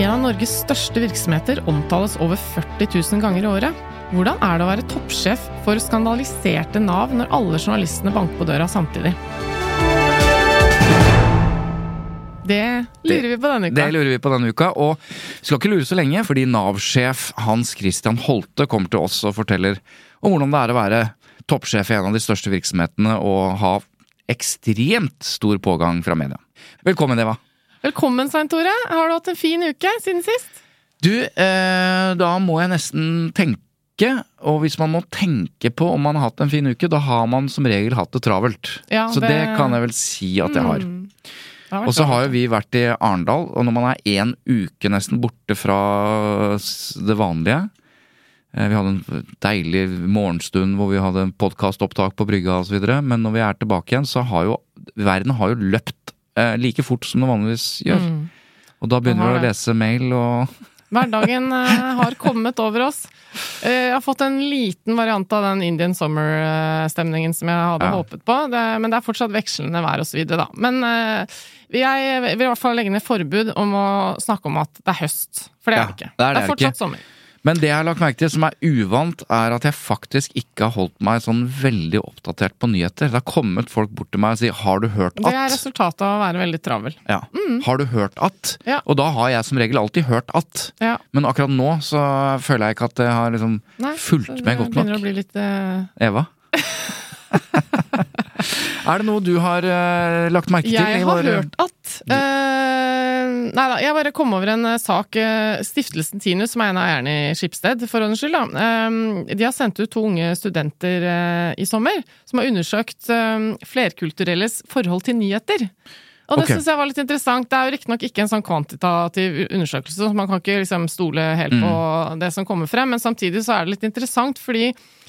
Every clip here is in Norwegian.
En av Norges største virksomheter omtales over 40 000 ganger i året. Hvordan er det å være toppsjef for skandaliserte Nav når alle journalistene banker på døra samtidig? Det lurer vi på denne uka. Det lurer vi på denne uka, og skal ikke lure så lenge, fordi Nav-sjef Hans Christian Holte kommer til oss og forteller om hvordan det er å være toppsjef i en av de største virksomhetene og ha ekstremt stor pågang fra media. Velkommen, Eva. Velkommen, Svein Tore. Har du hatt en fin uke siden sist? Du, eh, da må jeg nesten tenke, og hvis man må tenke på om man har hatt en fin uke, da har man som regel hatt det travelt. Ja, Så det- det kan jeg vel si at jeg har. Mm. Det Og så har jo vi vært i Arendal, og når man er én uke nesten borte fra det vanlige eh, Vi hadde en deilig morgenstund hvor vi hadde podkastopptak på brygga osv., men når vi er tilbake igjen, så har jo verden har jo løpt eh, like fort som det vanligvis gjør. Mm. Og da begynner du vi å lese mail og Hverdagen eh, har kommet over oss. Eh, jeg har fått en liten variant av den Indian Summer-stemningen som jeg hadde Ja. håpet på, det, men det er fortsatt vekslende vær osv., da. Men eh, jeg vil i hvert fall legge ned forbud om å snakke om at det er høst. For det er Ja, det ikke. det er det fortsatt ikke. sommer. Men det jeg har lagt merke til som er uvant, er at jeg faktisk ikke har holdt meg sånn veldig oppdatert på nyheter. Det har kommet folk bort til meg og sier 'har du hørt at'? Det er resultatet av å være veldig travel. Ja. Har du hørt at? Ja. Og da har jeg som regel alltid hørt at. Ja. Men akkurat nå så føler jeg ikke at jeg har liksom Nei, fulgt så med det godt begynner å bli litt uh... Eva? er det noe du har uh, lagt merke til? Jeg har vår- hørt at uh, Nei da, jeg bare kom over en uh, sak. Stiftelsen Tinus, som er en av eierne i Skipsted, for ordens skyld, da. eh, de har sendt ut to unge studenter i sommer som har undersøkt eh, flerkulturelles forhold til nyheter. Og det okay. synes jeg var litt interessant. Det er jo riktignok ikke en sånn kvantitativ undersøkelse, så man kan ikke liksom stole helt på Mm. det som kommer frem, men samtidig så er det litt interessant fordi Ehm,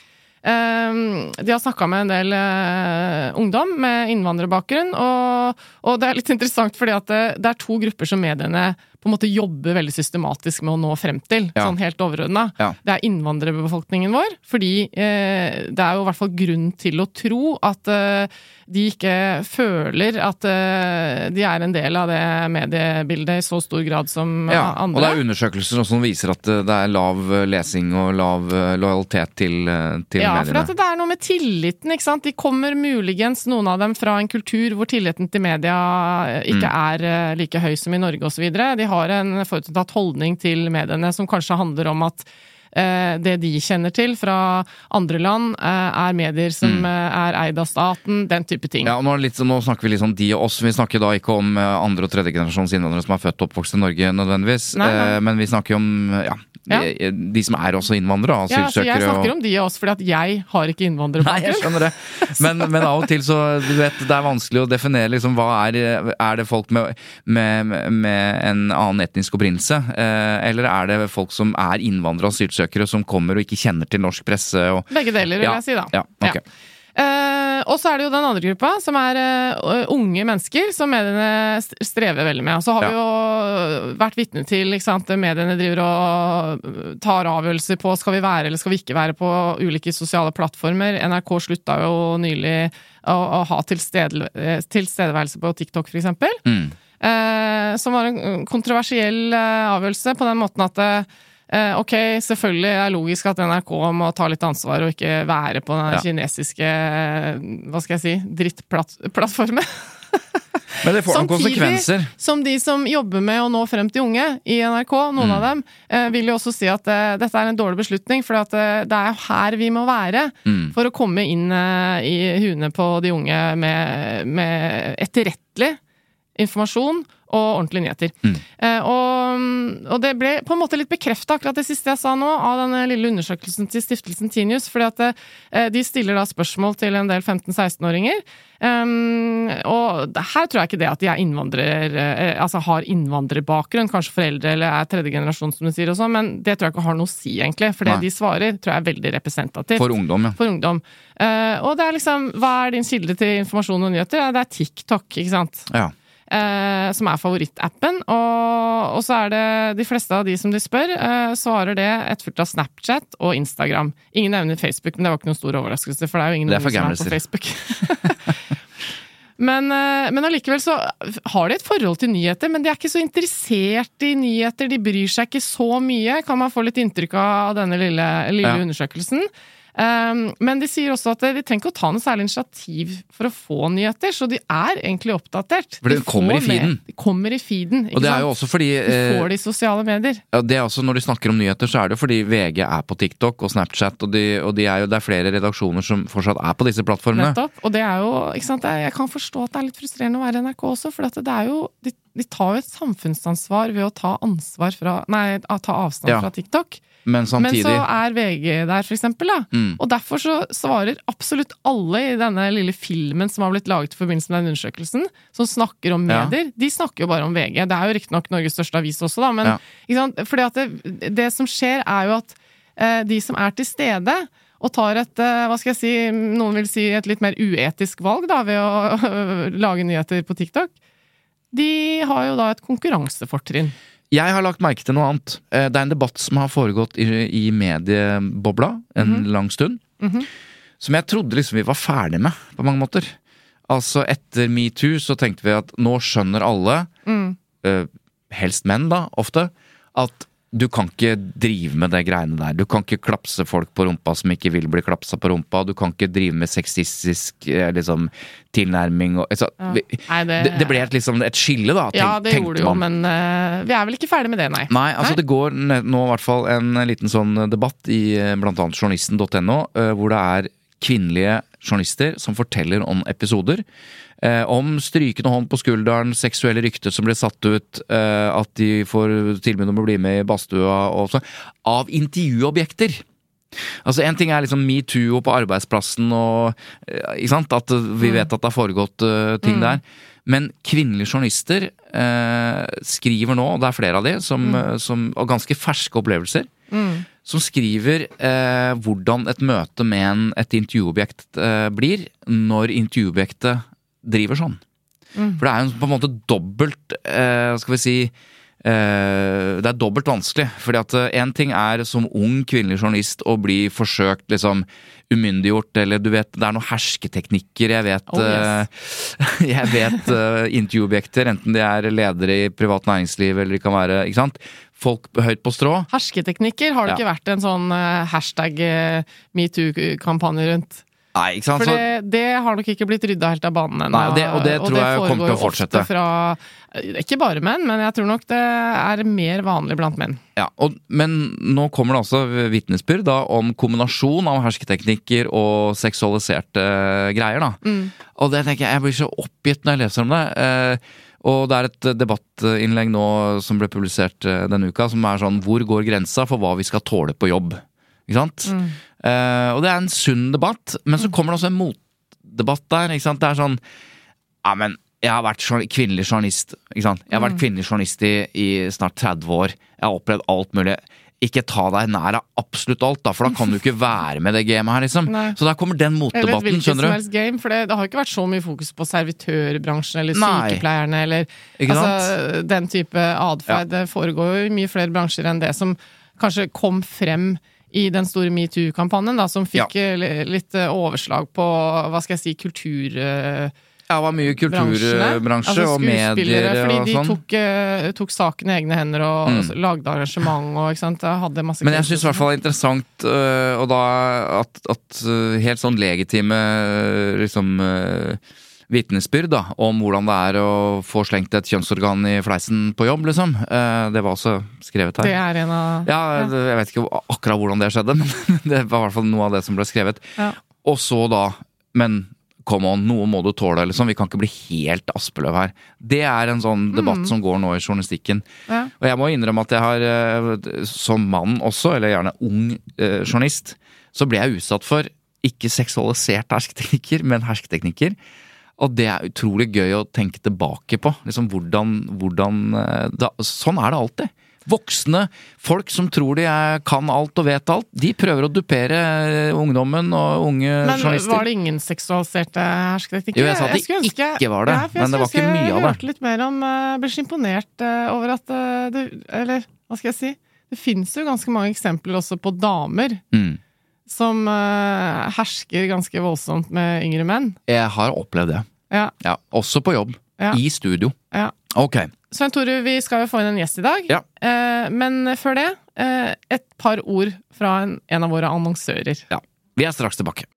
de har snakka med en del eh, ungdom med innvandrerbakgrunn, og, og det er litt interessant fordi at det, det er to grupper som mediene på en måte jobber veldig systematisk med å nå frem til, Ja. sånn helt overordna. Ja. Det er innvandrerbefolkningen vår, fordi eh, det er jo i hvert fall grunn til å tro at eh, de ikke føler at eh, de er en del av det mediebildet i så stor grad som Ja, og det er undersøkelser også som viser at eh, det er lav eh, lesing og lav eh, lojalitet til, eh, til Ja, for at det er noe med tilliten, ikke sant. De kommer muligens, noen av dem, fra en kultur hvor tilliten til media eh, ikke Mm. er eh, like høy som i Norge osv. De har en forutinntatt holdning til mediene som kanskje handler om at eh, det de kjenner til fra andre land, eh, er medier som Mm. eh, er eid av staten, den type ting. Ja, og nå, litt, nå snakker vi litt om de og oss. Vi snakker da ikke om andre- og tredjegenerasjons innvandrere som er født og oppvokst i Norge nødvendigvis, Nei, nei. Men vi snakker om ja, Ja. De, de som er også innvandrere, Ja, så jeg snakker og om de av oss fordi at jeg har ikke Nei, jeg innvandrerbakgrunn. skjønner det. Men, men av og til så du vet, det er vanskelig å definere liksom, hva er Er det folk med, med, med en annen etnisk opprinnelse? Eh, eller er det folk som er innvandrere og asylsøkere som kommer og ikke kjenner til norsk presse? Og, Begge deler, vil Ja, jeg si da. ja, ok. Eh, og så er det jo den andre gruppa, som er uh, unge mennesker, som mediene strever veldig med. Og så har vi jo vært vitne til ikke sant? mediene driver og øh, tar avgjørelser på skal vi være eller skal vi ikke være på ulike sosiale plattformer. NRK slutta jo nylig å, å ha tilstede, tilstedeværelse på TikTok, for eksempel. mm, Uh, som var en kontroversiell eh, avgjørelse på den måten at eh, ok, selvfølgelig er det logisk at NRK må ta litt ansvar og ikke være på den Ja. kinesiske eh, hva skal jeg si, drittplattformen. Men det får noen konsekvenser. som de som jobber med å nå frem til unge i NRK, noen Mm. av dem, eh, vil jo også si at eh, dette er en dårlig beslutning, for eh, det er jo her vi må være Mm. for å komme inn eh, i huene på de unge med, med etterrettelig informasjon og ordentlige nyheter. Mm. Eh, og, og det ble på en måte litt bekrefta, akkurat det siste jeg sa nå, av denne lille undersøkelsen til stiftelsen Tinius. fordi at eh, de stiller da spørsmål til en del 15-16-åringer. Um, og her tror jeg ikke det at de er innvandrer, eh, altså har innvandrerbakgrunn, kanskje foreldre eller er tredje generasjon, som du sier, og sånn, men det tror jeg ikke har noe å si, egentlig. For det Nei. de svarer, tror jeg er veldig representativt For ungdom, ja. for ungdom. Uh, og det er liksom Hva er din kilde til informasjon og nyheter? Ja, det er TikTok, ikke sant? ja. Eh, som er favorittappen. Og, og så er det de fleste av de som de spør, eh, svarer det etterfulgt av Snapchat og Instagram. Ingen nevner Facebook, men det var ikke noen stor overraskelse, for det er jo ingen er som er på Facebook. Men, eh, men allikevel så har de et forhold til nyheter, men de er ikke så interessert i nyheter. De bryr seg ikke så mye, kan man få litt inntrykk av denne lille, lille Ja. undersøkelsen. Um, men de sier også at de trenger ikke å ta noe særlig initiativ for å få nyheter, så de er egentlig oppdatert. For de, De kommer i med- feeden. De kommer i feeden, ikke Og det er jo også fordi De eh, får det i sosiale medier. ja, det er også Når de snakker om nyheter, så er det jo fordi VG er på TikTok og Snapchat, og, de, og de er jo, det er flere redaksjoner som fortsatt er på disse plattformene. Nettopp. Og det er jo, ikke sant, jeg kan forstå at det er litt frustrerende å være i NRK også, for at det er jo de, de tar jo et samfunnsansvar ved å ta ansvar fra Nei, ta avstand Ja. fra TikTok. Men Men så er VG der, for eksempel. Mm. Og derfor så svarer absolutt alle i denne lille filmen som har blitt laget i forbindelse med den undersøkelsen, som snakker om Ja. medier, de snakker jo bare om VG. Det er jo riktignok Norges største avis også, da, men Ja. Fordi at det, det som skjer, er jo at eh, de som er til stede og tar et, eh, hva skal jeg si, noen vil si et litt mer uetisk valg da, ved å lage nyheter på TikTok, de har jo da et konkurransefortrinn. Jeg har lagt merke til noe annet. Eh, Det er en debatt som har foregått i, i mediebobla en Mhm. lang stund. Som jeg trodde liksom vi var ferdig med, på mange måter. Altså, etter metoo så tenkte vi at nå skjønner alle, Mm. eh, helst menn da, ofte, at du kan ikke drive med det greiene der. Du kan ikke klapse folk på rumpa som ikke vil bli klapsa på rumpa. Du kan ikke drive med sexistisk eh, liksom, tilnærming og altså, Ja. vi, Nei, det, det ble et, liksom, et skille, da, tenk, Ja, det tenkte gjorde det jo, men uh, vi er vel ikke ferdig med det, nei. Nei, altså Nei? det går nå i hvert fall en liten sånn debatt i eh, blant annet journalisten.no, uh, hvor det er kvinnelige journalister som forteller om episoder. Eh, om strykende hånd på skulderen, seksuelle rykter som ble satt ut, eh, at de får tilbud om å bli med i badstua og sånn. Av intervjuobjekter! Altså En ting er liksom metoo på arbeidsplassen og eh, Ikke sant? At vi vet at det har foregått uh, ting der. Men kvinnelige journalister eh, skriver nå, og det er flere av de, som, mm. som, og ganske ferske opplevelser, som skriver eh, hvordan et møte med en, et intervjuobjekt eh, blir når intervjuobjektet driver sånn. For det er jo på en måte dobbelt, eh, skal vi si eh, Det er dobbelt vanskelig. fordi at én ting er som ung kvinnelig journalist å bli forsøkt liksom umyndiggjort, eller du vet Det er noen hersketeknikker. Jeg vet, Oh, yes. eh, jeg vet eh, intervjuobjekter, enten de er ledere i privat næringsliv eller de kan være ikke sant? folk høyt på strå. Hersketeknikker har det Ja. ikke vært en sånn eh, hashtag eh, metoo-kampanje rundt. Nei, ikke sant? For det, det har nok ikke blitt rydda helt av banen ennå. Og det- og det tror jeg kommer til å fortsette. Fra, eh, ikke bare menn, men jeg tror nok det er mer vanlig blant menn. ja, og, men nå kommer det også vitnesbyrd om kombinasjon av hersketeknikker og seksualiserte greier. da. Og det tenker jeg, jeg blir så oppgitt når jeg leser om det. Eh, og det er et debattinnlegg nå som ble publisert eh, denne uka, som er sånn Hvor går grensa for hva vi skal tåle på jobb? Ikke sant? Eh, og det er en sunn debatt, men så kommer det også en motdebatt der. ikke sant? Det er sånn Ja, men jeg har vært kvinnelig journalist. ikke sant? Jeg har vært kvinnelig journalist i, i snart 30 år. Jeg har opplevd alt mulig. Ikke ta deg nær av absolutt alt, da, for da kan du ikke være med det gamet her, liksom. Nei. Så der kommer den motdebatten, som skjønner du. helst game, for det, det har ikke vært så mye fokus på servitørbransjen eller Nei. sykepleierne eller altså, den type atferd. Det foregår jo i mye flere bransjer enn det som kanskje kom frem i den store metoo-kampanjen, da, som fikk ja. litt eh, overslag på, hva skal jeg si, kultur... eh, Ja, det var mye kulturbransje Altså og medier skuespillere, Fordi de sånn. tok, eh, tok saken i egne hender og Mm. lagde arrangement og ikke sant, hadde masse Men jeg syns i hvert fall det er interessant og da at, at helt sånn legitime liksom vitnesbyrd om hvordan det er å få slengt et kjønnsorgan i fleisen på jobb, liksom. Eh, det var også skrevet her. Det er en av Ja, jeg vet ikke akkurat hvordan det skjedde, men det var i hvert fall noe av det som ble skrevet. Ja. Og så da, men come on, noe må du tåle, liksom. Vi kan ikke bli helt Aspeløv her. Det er en sånn debatt som går nå i journalistikken. Ja. Og jeg må innrømme at jeg har, eh, som mann også, eller gjerne ung eh, journalist, så ble jeg utsatt for ikke seksualiserte hersketeknikker, men hersketeknikker. Og det er utrolig gøy å tenke tilbake på. Liksom hvordan, hvordan eh, da, Sånn er det alltid. Voksne folk som tror de er, kan alt og vet alt, de prøver å dupere eh, ungdommen og unge Men journalister. var det ingen seksualiserte hersketeknikker? Jo, jeg sa at det skulle ønske- ikke var det, Ja, men det var ikke mye av det. Jeg hørte litt mer om Jeg Ble så imponert eh, over at eh, det Eller hva skal jeg si? Det fins jo ganske mange eksempler også på damer Mm. som uh, hersker ganske voldsomt med yngre menn. Jeg har opplevd det. Ja, Ja, Også på jobb. Ja. I studio. ja. Ok. Svein Tore, vi skal jo få inn en gjest i dag. Ja. Eh, men før det, eh, et par ord fra en, en av våre annonsører. Ja. Vi er straks tilbake.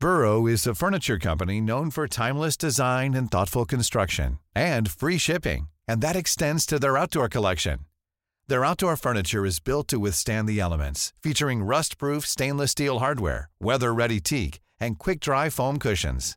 Burrow is a furniture company known for timeless design and thoughtful construction and free shipping, and that extends to their outdoor collection. Their outdoor furniture is built to withstand the elements, featuring rust-proof stainless steel hardware, weather-ready teak, and quick-dry foam cushions.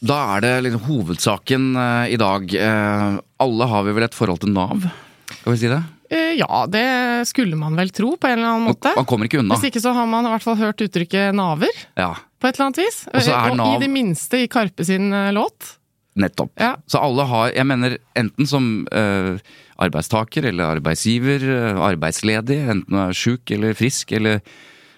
da er det liksom hovedsaken eh, i dag. Eh, alle har vi vel et forhold til Nav? Skal vi si det? Eh, ja, det skulle man vel tro, på en eller annen måte. Man kommer ikke unna. Hvis ikke så har man i hvert fall hørt uttrykket naver, Ja, på et eller annet vis. Og så er Og Nav- i det minste i Karpe sin eh, låt. nettopp. Ja. Så alle har Jeg mener enten som uh, arbeidstaker eller arbeidsgiver, eh, arbeidsledig, enten du er sjuk eller frisk eller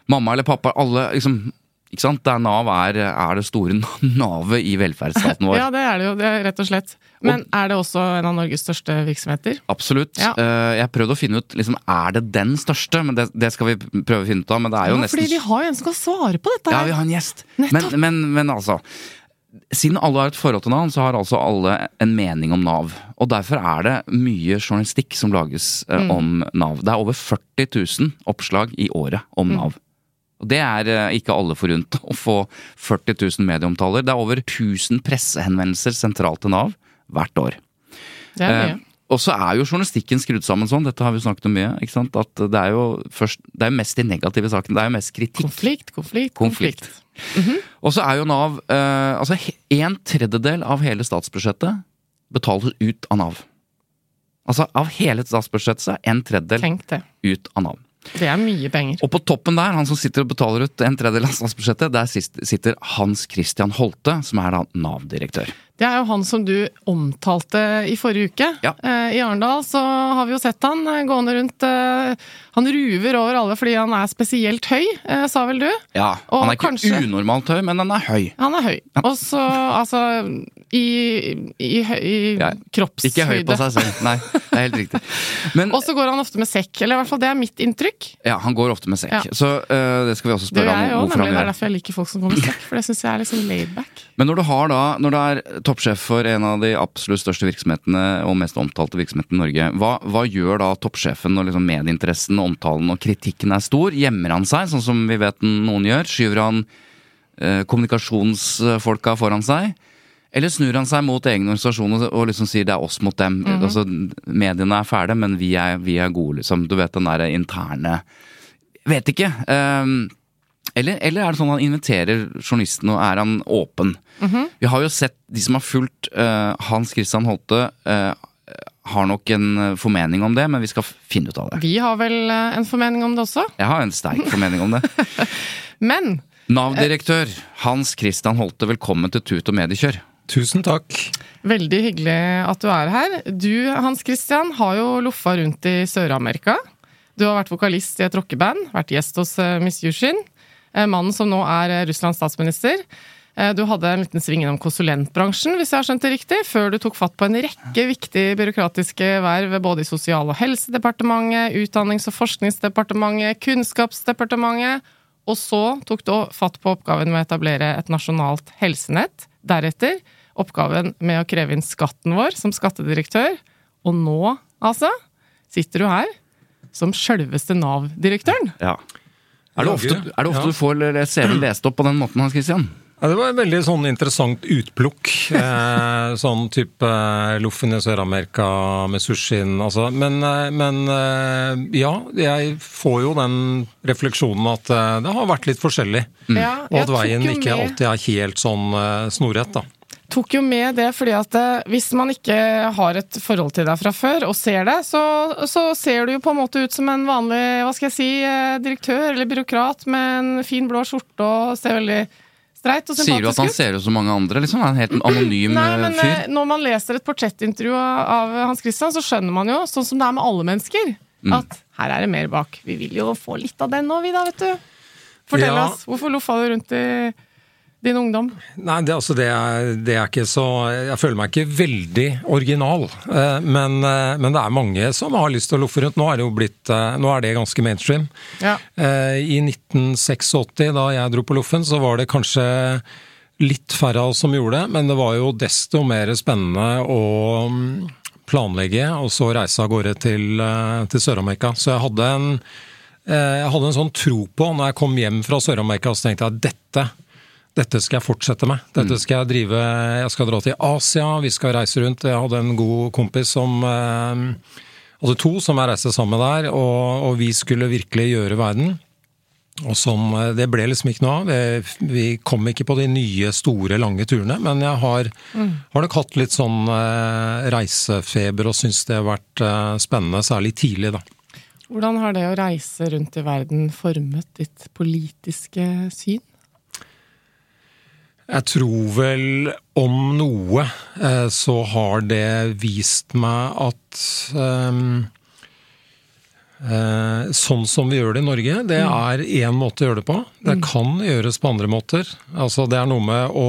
mamma eller pappa. Alle liksom Ikke sant? Der Nav er, er det store navet i velferdsstaten vår. Ja, det er det jo, det rett og slett. Men er det også en av Norges største virksomheter? Absolutt. Ja. Eh, jeg prøvde å finne ut liksom, er det den største, men det, det skal vi prøve å finne ut av. Men det er jo Ja, nesten fordi vi har jo en som kan svare på dette her. Ja, vi har en gjest. Men, men, men altså Siden alle har et forhold til Nav, så har altså alle en mening om Nav. Og derfor er det mye journalistikk som lages eh, Mm. om Nav. Det er over 40 000 oppslag i året om Mm. Og det er eh, ikke alle forunt å få 40 000 medieomtaler. Det er over 1000 pressehenvendelser sentralt til Nav hvert år. Det er Eh, og så er jo journalistikken skrudd sammen sånn, dette har vi snakket om mye, ikke sant? at det er jo først, det er mest de negative sakene, det er jo mest kritikk. Konflikt, konflikt, Konflikt. konflikt. Og så er jo Nav eh, Altså en tredjedel av hele statsbudsjettet betales ut av Nav. Altså av hele statsbudsjettet så er en tredjedel ut av Nav. Det er mye penger. Og på toppen der, han som sitter og betaler ut en tredjedel av statsbudsjettet, der sitter Hans Christian Holte, som er da Nav-direktør. Det er jo han som du omtalte i forrige uke. Ja. Eh, I Arendal så har vi jo sett han eh, gående rundt eh, Han ruver over alle fordi han er spesielt høy, sa vel du? Ja, Han er ikke kanskje- unormalt høy, men han er høy. Han er høy. Og så, altså I, i, i Ja, kroppshøyde. Ikke høy på seg selv, nei. Det er helt riktig. Og så går han ofte med sekk, eller i hvert fall det er mitt inntrykk. ja, han går ofte med sekk. Ja. Så uh, det skal vi også spørre om hvorfor nemlig. han Det er derfor jeg liker folk som går med sekk, for det syns jeg er sånn laidback. Men når du har da, når du er toppsjef for en av de absolutt største virksomhetene og mest omtalte virksomhetene i Norge, hva, hva gjør da toppsjefen når liksom medieinteressen, omtalen og kritikken er stor? Gjemmer han seg, sånn som vi vet noen gjør? Skyver han eh, kommunikasjonsfolka foran seg? Eller snur han seg mot egen organisasjon og liksom sier det er oss mot dem? Altså, Mediene er fæle, men vi er, vi er gode, liksom. Du vet den derre interne Vet ikke. Um, eller, eller er det sånn han inviterer journalisten, og er han åpen? Vi har jo sett de som har fulgt uh, Hans Christian Holte, Uh, har nok en formening om det, men vi skal finne ut av det. Vi har vel eh, en formening om det også. Jeg har en sterk formening om det. Men Nav-direktør Hans Christian Holte, velkommen til Tut og Mediekjør. Tusen takk. Veldig hyggelig at du er her. Du, Hans Christian, har jo loffa rundt i Sør-Amerika. Du har vært vokalist i et rockeband, vært gjest hos uh, Miss Yushin. Uh, mannen som nå er uh, Russlands statsminister. Du hadde en liten sving innom konsulentbransjen, hvis jeg har skjønt det riktig, før du tok fatt på en rekke viktige byråkratiske verv både i Sosial- og helsedepartementet, Utdannings- og forskningsdepartementet, Kunnskapsdepartementet og så tok du fatt på oppgaven med å etablere et nasjonalt helsenett. Deretter oppgaven med å kreve inn skatten vår som skattedirektør. Og nå, altså, sitter du her som sjølveste Nav-direktøren. Ja. Er det ofte, er det ofte du får CV-en lest opp på den måten, Hans Christian? Ja, det var en veldig sånn interessant utplukk. Eh, sånn type eh, Loffen i Sør-Amerika med sushien. Altså. Men, eh, men eh, ja, jeg får jo den refleksjonen at eh, det har vært litt forskjellig. Mm. Ja, og at veien ikke alltid er helt sånn eh, snorrett, da. Tok jo med det fordi at hvis man ikke har et forhold til deg fra før, og ser det, så, så ser du jo på en måte ut som en vanlig, hva skal jeg si, direktør eller byråkrat med en fin blå skjorte og ser veldig streit og sympatisk ut. Sier du at han ser ut som mange andre? liksom? En helt anonym Nei, men, fyr? Eh, når man leser et portrettintervju av Hans Christian, så skjønner man jo, sånn som det er med alle mennesker, mm. at her er det mer bak. Vi vil jo få litt av den nå, vi da, vet du. Fortell ja. oss, hvorfor loffa du rundt i din ungdom? Nei, det, altså, det, er, det, er, ikke så Jeg føler meg ikke veldig original. Eh, men, eh, men, det er mange som har lyst til å loffe rundt. Nå er det jo blitt eh, Nå er det ganske mainstream. Ja. I 1986, da jeg dro på Loffen, så var det kanskje litt færre av oss som gjorde det, men det var jo desto mer spennende å mm, planlegge og så reise av gårde til, til Sør-Amerika. Så jeg hadde en jeg hadde en sånn tro på, når jeg kom hjem fra Sør-Amerika, så tenkte jeg at dette dette skal jeg fortsette med. Dette mm. skal jeg drive Jeg skal dra til Asia, vi skal reise rundt. Jeg hadde en god kompis som eh, hadde to som jeg reiste sammen med der, og, og vi skulle virkelig gjøre verden. Og som, eh, Det ble liksom ikke noe av. Vi kom ikke på de nye, store, lange turene. Men jeg har, mm. har nok hatt litt sånn eh, reisefeber og syns det har vært eh, spennende, særlig tidlig, da. Hvordan har det å reise rundt i verden formet ditt politiske syn? Jeg tror vel om noe eh, så har det vist meg at um, Sånn som vi gjør det i Norge, det mm. er én måte å gjøre det på. Det mm. kan gjøres på andre måter. Altså, det er noe med å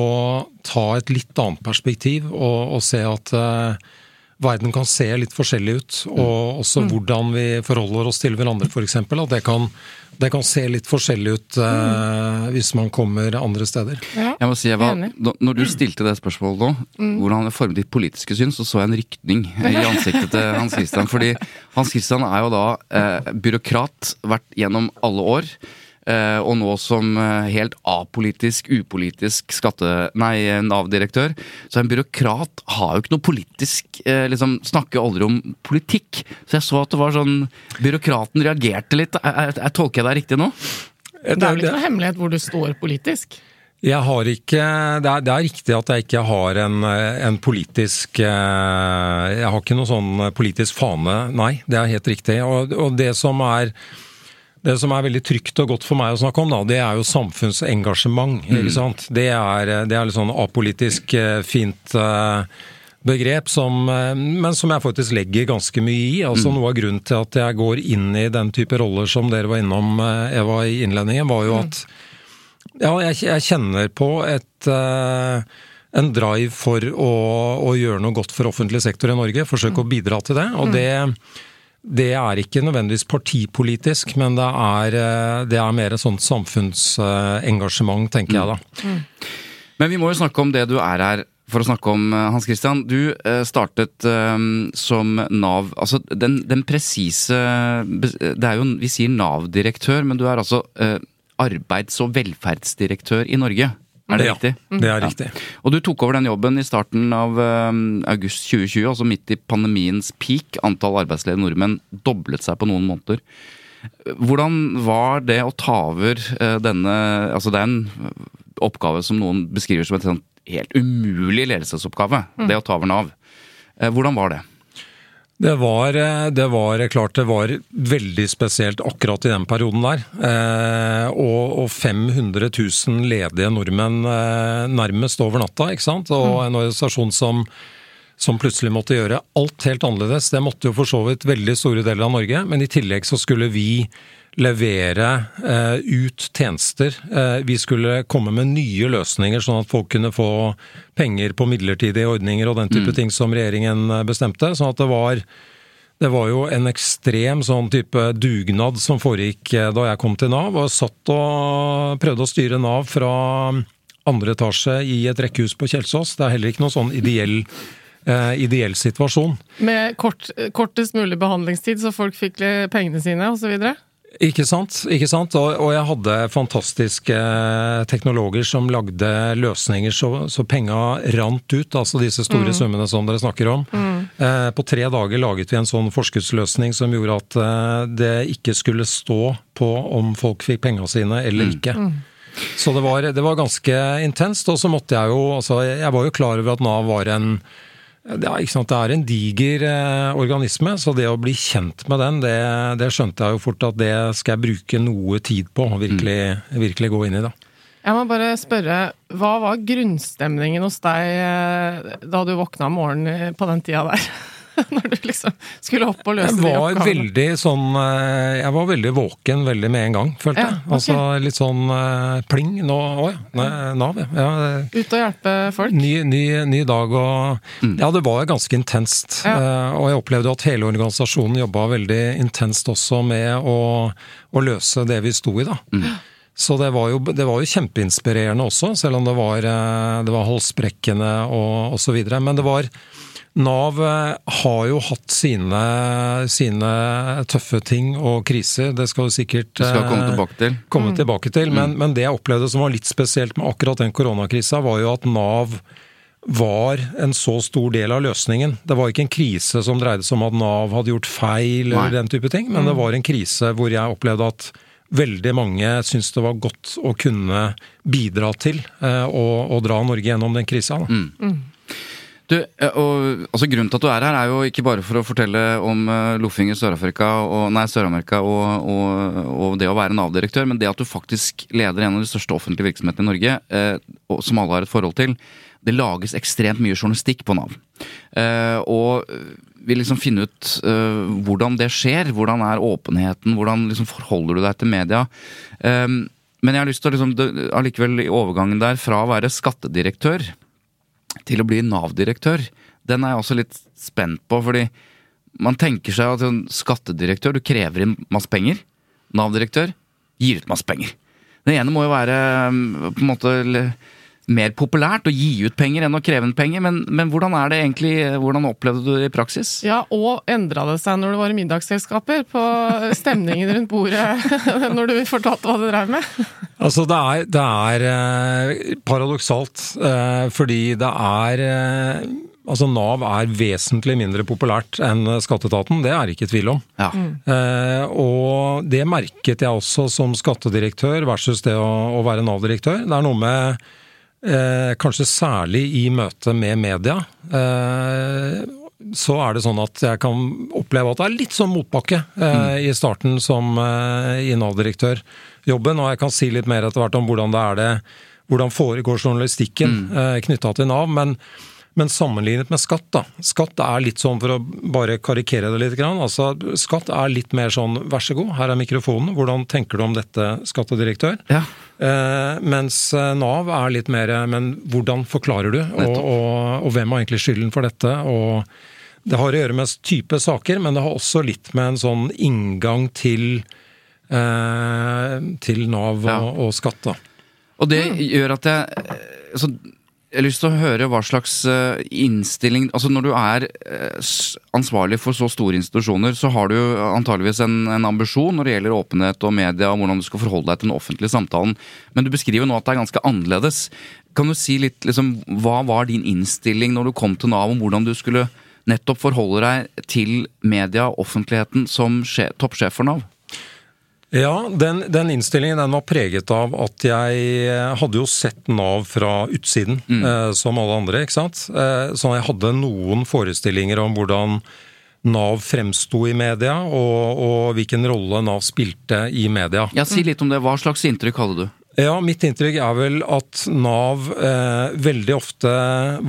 ta et litt annet perspektiv og, og se at uh, verden kan se litt forskjellig ut. Og mm. også mm. hvordan vi forholder oss til hverandre, f.eks. At det kan, det kan, se litt forskjellig ut eh, hvis man kommer andre steder. Ja, jeg må si, Eva, Når du stilte det spørsmålet nå, mm. hvordan det formet ditt politiske syn, så så jeg en rykning i ansiktet til Hans Christian. Fordi Hans Christian er jo da eh, byråkrat, vært gjennom alle år. Eh, og nå som eh, helt apolitisk, upolitisk skatte... Nei, Nav-direktør. Så en byråkrat har jo ikke noe politisk eh, liksom Snakker aldri om politikk. Så jeg så at det var sånn Byråkraten reagerte litt. Jeg, jeg, tolker jeg deg riktig nå? Det er vel ikke noe hemmelighet hvor du står politisk? Jeg har ikke det er, det er, riktig at jeg ikke har en, en, politisk Jeg har ikke noe sånn politisk fane, nei. Det er helt riktig. Og, og det som er det som er veldig trygt og godt for meg å snakke om, da, det er jo samfunnsengasjement. Mm. ikke sant? Det er, det er litt sånn apolitisk, eh, fint uh, begrep, som, uh, men som jeg faktisk legger ganske mye i. altså mm. Noe av grunnen til at jeg går inn i den type roller som dere var innom, Eva, i innledningen, var jo mm. at ja, jeg, jeg kjenner på et en drive for å, å, gjøre noe godt for offentlig sektor i Norge. Forsøke mm. å bidra til det. og mm. det det er ikke nødvendigvis partipolitisk, men det er, eh, det er mer et sånt samfunnsengasjement, tenker jeg da. Mm. Men vi må jo snakke om det du er her for å snakke om, eh, Hans Christian. Du eh, startet som Nav Altså den, den presise Det er jo Vi sier Nav-direktør, men du er altså arbeids- og velferdsdirektør i Norge. Er det ja, riktig? Det er riktig. Og du tok over den jobben i starten av um, august 2020, altså midt i pandemiens peak. Antall arbeidsledige nordmenn doblet seg på noen måneder. Hvordan var det å ta over uh, denne Altså det er en oppgave som noen beskriver som en helt umulig ledelsesoppgave. Mm. Det å ta over Nav. Uh, hvordan var det? Det var, eh, det var, klart det var veldig spesielt akkurat i den perioden der. Eh, og, og, 500 000 ledige nordmenn eh, nærmest over natta, ikke sant. Og mm. en organisasjon som, som plutselig måtte gjøre alt helt annerledes. Det måtte jo for så vidt veldig store deler av Norge, men i tillegg så skulle vi levere eh, ut tjenester. Eh, vi skulle komme med nye løsninger, sånn at folk kunne få penger på midlertidige ordninger og den type mm. ting som regjeringen eh, bestemte. sånn at det var det var jo en ekstrem sånn type dugnad som foregikk eh, da jeg kom til Nav, og satt og prøvde å styre Nav fra andre etasje i et rekkehus på Kjelsås. Det er heller ikke noen sånn ideell eh, ideell situasjon. Med kort, kortest mulig behandlingstid, så folk fikk pengene sine osv.? Ikke sant. ikke sant? Og, og, jeg hadde fantastiske teknologer som lagde løsninger så, så penga rant ut, altså disse store mm. summene som dere snakker om. Mm. Eh, på tre dager laget vi en sånn forskuddsløsning som gjorde at eh, det ikke skulle stå på om folk fikk penga sine eller mm. ikke. Mm. Så det var, det var ganske intenst. Og så måtte jeg jo altså Jeg var jo klar over at Nav var en det sant? det er, en diger eh, organisme, så det å bli kjent med den, det, det, skjønte jeg jo fort at det skal jeg bruke noe tid på å virkelig, mm. virkelig, gå inn i. da. Jeg må bare spørre, hva var grunnstemningen hos deg eh, da du våkna om morgenen på den tida der? når du liksom skulle opp og løse de oppgavene? Veldig sånn, eh, jeg var veldig våken veldig med en gang, følte jeg. Ja, okay. Altså litt sånn uh, pling. Nå, å ja, Nav, ja. Ut og hjelpe folk? Ny, ny, ny dag og mm. Ja, det var ganske intenst. Ja. Og jeg opplevde at hele organisasjonen jobba veldig intenst også med å, å, løse det vi sto i, da. Mm. Så det var, jo, det var, jo, kjempeinspirerende også, selv om det var, det var halsbrekkende og osv. Men det var Nav eh, har jo hatt sine, sine, tøffe ting og kriser, det skal du sikkert du skal komme tilbake til. Komme mm. tilbake til. Men, mm. men, det jeg opplevde som var litt spesielt med akkurat den koronakrisa, var jo at Nav var en så stor del av løsningen. Det var ikke en krise som dreide seg om at Nav hadde gjort feil, eller den type ting, men det mm. var en krise hvor jeg opplevde at veldig mange syntes det var godt å kunne bidra til eh, å, å, dra Norge gjennom den krisa. Da. Mm. Du, eh, og, altså Grunnen til at du er her, er jo ikke bare for å fortelle om uh, loffing i Sør-Amerika og, Sør og, og, og, det å være Nav-direktør, men det at du faktisk leder en av de største offentlige virksomhetene i Norge, uh, som alle har et forhold til. Det lages ekstremt mye journalistikk på Nav. Uh, og vil liksom finne ut hvordan det skjer. Hvordan er åpenheten? Hvordan liksom forholder du deg til media? men jeg har lyst til å liksom, allikevel i overgangen der, fra å være skattedirektør til å bli Nav-direktør, den er jeg også litt spent på. Fordi man tenker seg at en skattedirektør, du krever inn masse penger. Nav-direktør gir ut masse penger. Den ene må jo være mm, på en måte mer populært å gi ut penger enn å kreve inn penger, men, men, hvordan er det egentlig, hvordan opplevde du det i praksis? Ja, og endra det seg når det var middagsselskaper, på stemningen rundt bordet når du fortalte hva du drev med? Altså, det er, det er eh, paradoksalt, eh, fordi det er eh, Altså Nav er vesentlig mindre populært enn skatteetaten, det er det ikke tvil om. Ja. Mm. Eh, og det merket jeg også som skattedirektør versus det å, å være Nav-direktør. Det er noe med Eh, kanskje særlig i møte med media. Eh, så er det sånn at jeg kan oppleve at det er litt sånn motbakke eh, mm. i starten som eh, i Nav-direktørjobben. Og jeg kan si litt mer etter hvert om hvordan det er det hvordan foregår journalistikken mm. Eh, knytta til Nav. men men sammenlignet med skatt, da. Skatt er litt sånn, for å bare karikere det litt, altså skatt er litt mer sånn vær så god, her er mikrofonen, hvordan tenker du om dette, skattedirektør? Ja. Eh, mens eh, Nav er litt mer men hvordan forklarer du, og, og, og, hvem har egentlig skylden for dette? og det har å gjøre med type saker, men det har også litt med en sånn inngang til, eh, til Nav og, ja. og skatt. da. Og det gjør at jeg så jeg har lyst til å høre hva slags eh, innstilling Altså Når du er eh, ansvarlig for så store institusjoner, så har du antageligvis en, en, ambisjon når det gjelder åpenhet og media, og hvordan du skal forholde deg til den offentlige samtalen. Men du beskriver nå at det er ganske annerledes. Kan du si litt liksom, Hva var din innstilling når du kom til Nav, om hvordan du skulle nettopp forholde deg til media og offentligheten som toppsjef for Nav? Ja, den, den, innstillingen den var preget av at jeg eh, hadde jo sett Nav fra utsiden, mm. eh, som alle andre, ikke sant. Eh, så jeg hadde noen forestillinger om hvordan Nav fremsto i media, og, og, hvilken rolle Nav spilte i media. Ja, Si litt om det. Hva slags inntrykk hadde du? Ja, Mitt inntrykk er vel at Nav eh, veldig ofte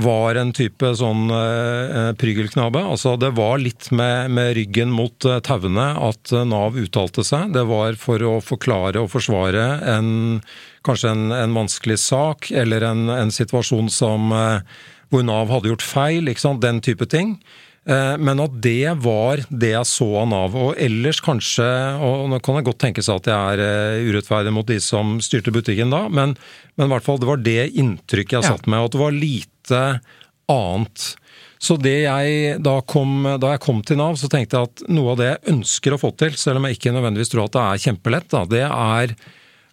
var en type sånn eh, prygelknabe. Altså det var litt med, med ryggen mot eh, tauene at Nav uttalte seg. Det var for å forklare og forsvare en, kanskje en, en vanskelig sak, eller en, en situasjon som, eh, hvor Nav hadde gjort feil. Den type ting. Eh, men at det var det jeg så av Nav. Og ellers kanskje, og nå kan det godt tenkes at jeg er eh, urettferdig mot de som styrte butikken da, men, men i hvert fall det var det inntrykket jeg ja. satt med. At det var lite annet. Så det jeg da, kom, da jeg kom til Nav, så tenkte jeg at noe av det jeg ønsker å få til, selv om jeg ikke nødvendigvis tror at det er kjempelett, da, det er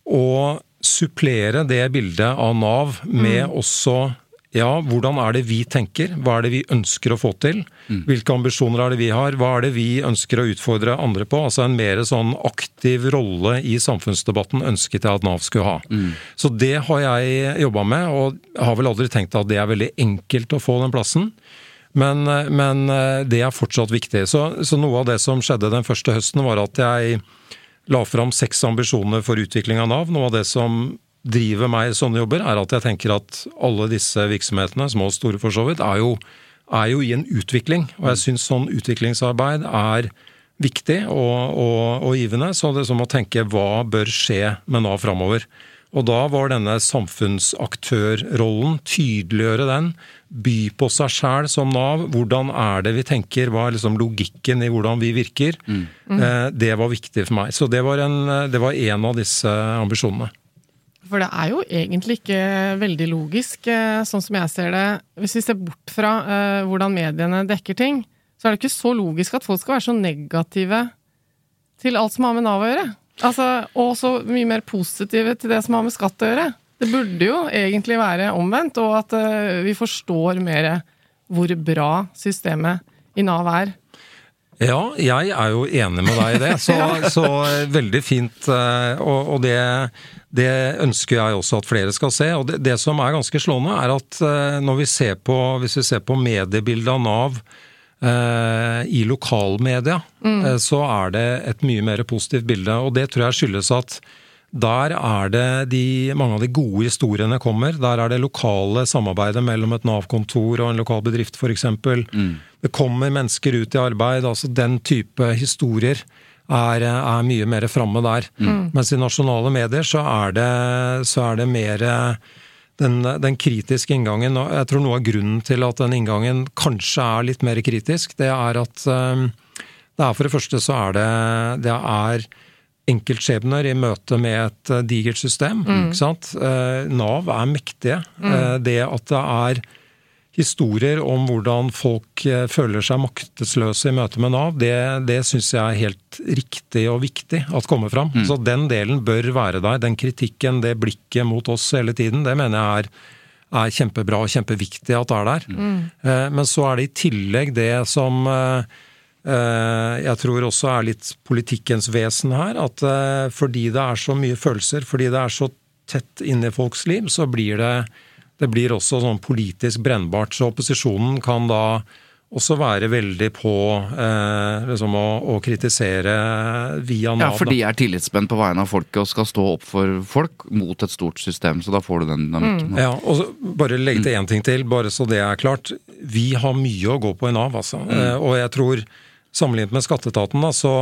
å supplere det bildet av Nav med mm. også ja, hvordan er det vi tenker? Hva er det vi ønsker å få til? Mm. Hvilke ambisjoner er det vi har? Hva er det vi ønsker å utfordre andre på? Altså en mer sånn aktiv rolle i samfunnsdebatten ønsket jeg at Nav skulle ha. Mm. Så det har jeg jobba med, og har vel aldri tenkt at det er veldig enkelt å få den plassen. Men, men det er fortsatt viktig. Så, så noe av det som skjedde den første høsten, var at jeg la fram seks ambisjoner for utvikling av Nav. Noe av det som driver meg i sånne jobber, er at jeg tenker at alle disse virksomhetene, små og store for så vidt, er jo, er jo i en utvikling. Og jeg syns sånn utviklingsarbeid er viktig og, og, og givende. Så det er som å tenke hva bør skje med Nav framover. Og da var denne samfunnsaktørrollen, tydeliggjøre den, by på seg sjæl som Nav. Hvordan er det vi tenker, hva er liksom logikken i hvordan vi virker? Mm. Mm. Det var viktig for meg. Så det var, en, det var en av disse ambisjonene. For det er jo egentlig ikke veldig logisk, eh, sånn som jeg ser det. Hvis vi ser bort fra uh, hvordan mediene dekker ting, så er det ikke så logisk at folk skal være så negative til alt som har med Nav å gjøre. Altså, og så mye mer positive til det som har med skatt å gjøre. Det burde jo egentlig være omvendt, og at uh, vi forstår mer hvor bra systemet i Nav er. Ja, jeg er jo enig med deg i det. Så, så veldig fint. Og, og det det ønsker jeg også at flere skal se. Og det, det som er ganske slående, er at uh, når vi ser på, hvis vi ser på mediebildet av Nav eh, i lokalmedia, mm. uh, så er det et mye mer positivt bilde. Og det tror jeg skyldes at der er det de, mange av de gode historiene kommer. Der er det lokale samarbeidet mellom et Nav-kontor og en lokal bedrift f.eks. Mm. Det kommer mennesker ut i arbeid. altså Den type historier er, er mye mer framme der. Mm. Mens i nasjonale medier så er det, så er det mer den, den, kritiske inngangen. og Jeg tror noe av grunnen til at den inngangen kanskje er litt mer kritisk, det er at um, det er for det første så er det, det er enkeltskjebner i møte med et uh, digert system. Mm. ikke sant? Uh, Nav er mektige. Mm. Uh, det at det er historier om hvordan folk eh, føler seg maktesløse i møte med Nav, det, det syns jeg er helt riktig og viktig at kommer fram. Mm. Så den delen bør være der. Den kritikken, det blikket mot oss hele tiden, det mener jeg er, er kjempebra og kjempeviktig at det er der. Mm. Eh, men så er det i tillegg det som eh, jeg tror også er litt politikkens vesen her. At fordi det er så mye følelser, fordi det er så tett inni folks liv, så blir det det blir også sånn politisk brennbart. Så opposisjonen kan da også være veldig på eh, liksom å, å, kritisere via Nav. Ja, for de er tillitsmenn på vegne av folket og skal stå opp for folk mot et stort system. Så da får du den dynamikken. Mm. Ja, og så bare legge til én ting til, bare så det er klart. Vi har mye å gå på i Nav, altså. Mm. Eh, og jeg tror, sammenlignet med skatteetaten, da, så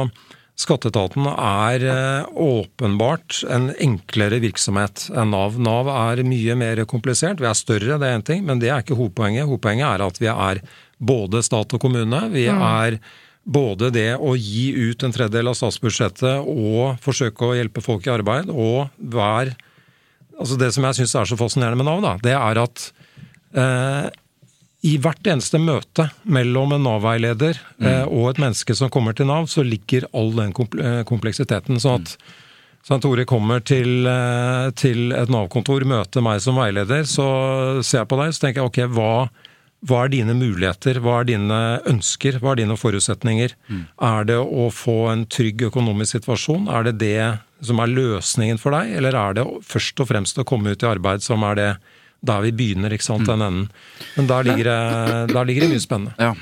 Skatteetaten er eh, åpenbart en enklere virksomhet enn Nav. Nav er mye mer komplisert. Vi er større, det er én ting, men det er ikke hovedpoenget. Hovedpoenget er at vi er både stat og kommune. Vi mm. er både det å gi ut en tredjedel av statsbudsjettet og forsøke å hjelpe folk i arbeid, og hver Altså det som jeg syns er så fascinerende med Nav, da, det er at eh, i hvert eneste møte mellom en Nav-veileder mm. eh, og et menneske som kommer til Nav, så ligger all den eh, kompleksiteten. Så at Svein Tore kommer til, eh, til et Nav-kontor, møter meg som veileder, så ser jeg på deg så tenker jeg ok, hva, hva er dine muligheter, hva er dine ønsker, hva er dine forutsetninger? Mm. Er det å få en trygg økonomisk situasjon, er det det som er løsningen for deg, eller er det først og fremst å komme ut i arbeid som er det der vi begynner, ikke sant, den enden. Men der ligger, det, der ligger det mye spennende. Ja.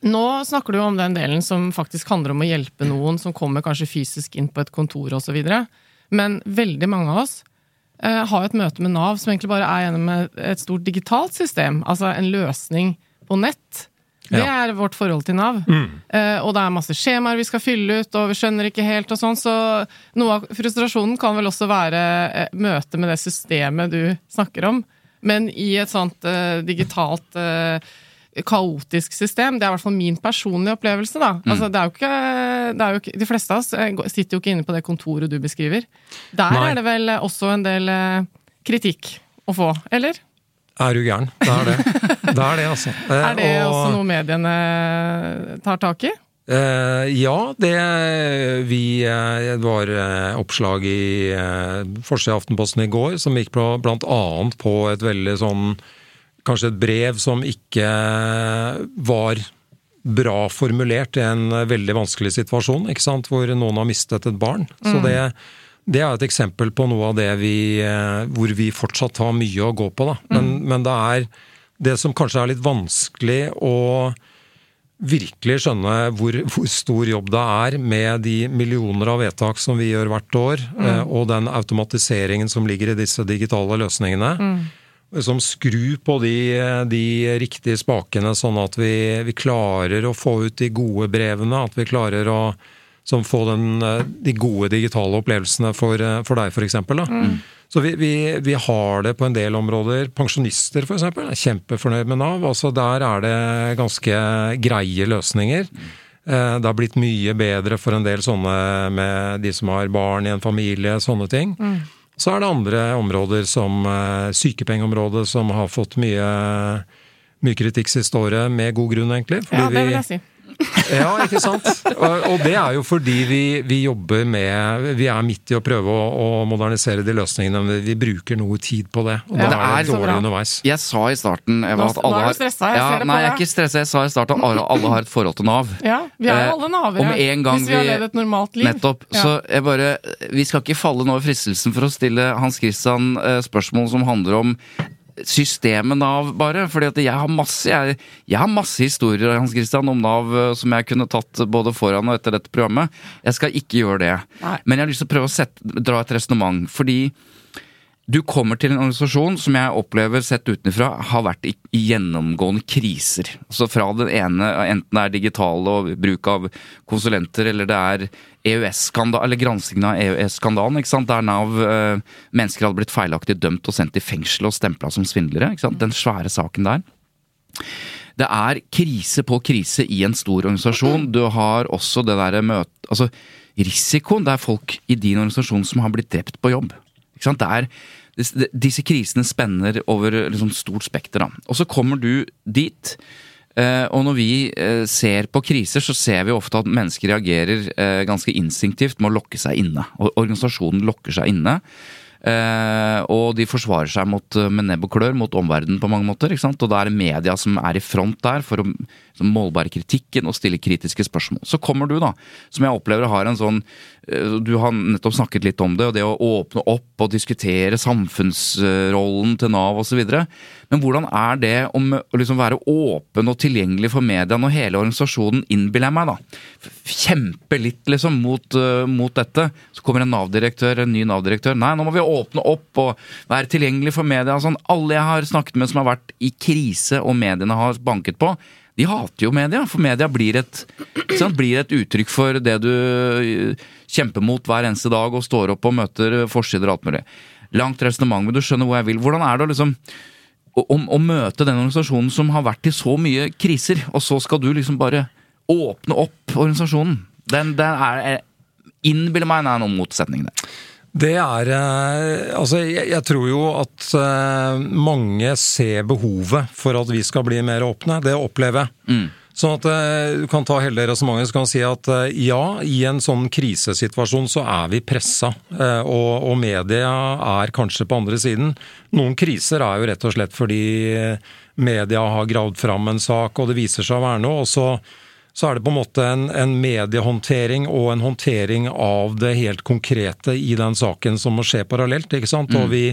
Nå snakker du om den delen som faktisk handler om å hjelpe noen som kommer kanskje fysisk inn på et kontor osv. Men veldig mange av oss eh, har et møte med Nav som egentlig bare er gjennom et stort digitalt system. Altså en løsning på nett. Det ja. er vårt forhold til Nav. Mm. Eh, og det er masse skjemaer vi skal fylle ut, og vi skjønner ikke helt og sånn. Så noe av frustrasjonen kan vel også være eh, møte med det systemet du snakker om. Men i et sånt uh, digitalt uh, kaotisk system. Det er i hvert fall min personlige opplevelse. da. Mm. Altså, det er jo ikke, det er jo ikke, De fleste av oss eh, sitter jo ikke inne på det kontoret du beskriver. Der Nei. er det vel også en del kritikk å få, eller? Er du gæren. Det er det. Det er det, altså. er det og, også noe mediene tar tak i? Uh, ja, det vi uh, var uh, oppslag i uh, forsida av Aftenposten i går som gikk på, blant annet på et veldig sånn kanskje et brev som ikke var bra formulert i en veldig vanskelig situasjon, ikke sant? hvor noen har mistet et barn. Mm. Så det, det, er et eksempel på noe av det vi, hvor vi fortsatt har mye å gå på. Da. Men, mm. men det er det som kanskje er litt vanskelig å virkelig skjønne hvor, hvor, stor jobb det er med de millioner av vedtak som vi gjør hvert år, mm. Eh, og den automatiseringen som ligger i disse digitale løsningene. Mm Som skru på de, de, riktige spakene, sånn at vi, vi, klarer å få ut de gode brevene. At vi klarer å få den, de gode digitale opplevelsene for, for deg, f.eks. Mm. Så vi, vi, vi, har det på en del områder. Pensjonister f.eks. er kjempefornøyd med Nav. altså Der er det ganske greie løsninger. Eh, det har blitt mye bedre for en del sånne med de som har barn i en familie, sånne ting. Mm. Så er det andre områder, som eh, sykepengeområdet, som har fått mye, mye kritikk siste året, med god grunn, egentlig. ja, det vil jeg si. Ja, ikke sant. Og, og, det er jo fordi vi, vi, jobber med Vi er midt i å prøve å, å, modernisere de løsningene, men vi bruker noe tid på det. Og ja, da er det dårlig underveis. Jeg sa i starten Eva, at alle har stressa, jeg ja, ser det Nei, jeg er ikke stressa. Jeg sa i starten at alle har et forhold til Nav. Ja, vi er jo alle navere. Om en hvis vi har levd et normalt liv. Nettopp. Ja. Så jeg bare Vi skal ikke falle nå i fristelsen for å stille Hans Christian eh, spørsmål som handler om systemet Nav, bare. fordi at jeg har masse jeg, jeg, har masse historier Hans Christian, om Nav eh, som jeg kunne tatt både foran og etter dette programmet. Jeg skal ikke gjøre det. Nei. Men jeg har lyst til å prøve å sette, dra et resonnement. Fordi du kommer til en organisasjon som jeg opplever sett utenfra har vært i, gjennomgående kriser. Altså fra den ene, enten det er digitale og bruk av konsulenter, eller det er EØS-skandal, eller granskingen av EØS-skandalen, ikke sant? der Nav øh, mennesker hadde blitt feilaktig dømt og sendt i fengsel og stempla som svindlere. ikke sant? Den svære saken der. Det er krise på krise i en stor organisasjon. Du har også det derre møte... Altså risikoen. Det er folk i din organisasjon som har blitt drept på jobb. Ikke sant? Det er disse krisene spenner over liksom stort spekter. Og så kommer du dit. Eh, og når vi eh, ser på kriser, så ser vi ofte at mennesker reagerer eh, ganske instinktivt med å lokke seg inne. Og Organisasjonen lokker seg inne. Uh, og de forsvarer seg mot, med nebb og klør mot omverdenen på mange måter. ikke sant? Og da er det media som er i front der for å målbare kritikken og stille kritiske spørsmål. Så kommer du, da, som jeg opplever har en sånn uh, Du har nettopp snakket litt om det, og det å åpne opp og diskutere samfunnsrollen til Nav osv. Men hvordan er det om å liksom være åpen og tilgjengelig for media når hele organisasjonen, innbiller meg, da, kjemper litt liksom mot, uh, mot dette? Så kommer en Nav-direktør, en ny Nav-direktør. Nei, nå må vi åpne opp og være tilgjengelig for media. Sånn. Alle jeg har snakket med som har vært i krise og mediene har banket på, de hater jo media. For media blir et, sant, blir et uttrykk for det du eh, kjemper mot hver eneste dag og står opp og møter forsider og alt mulig. Langt resonnement, men du skjønner hvor jeg vil. Hvordan er det å liksom å, å, møte den organisasjonen som har vært i så mye kriser, og så skal du liksom bare åpne opp organisasjonen? Den, den er Innbiller meg det er noen motsetning der. Det er eh, Altså, jeg, jeg, tror jo at uh, mange ser behovet for at vi skal bli mer åpne. Det opplever jeg. Mm. Sånn at uh, du kan ta hele resonnementet og si at uh, ja, i en sånn krisesituasjon så er vi pressa. Og, og, media er kanskje på andre siden. Noen kriser er jo rett og slett fordi media har gravd fram en sak, og det viser seg å være noe. og så så er det på en måte en, en, mediehåndtering og en håndtering av det helt konkrete i den saken som må skje parallelt. ikke sant? Mm. Og vi,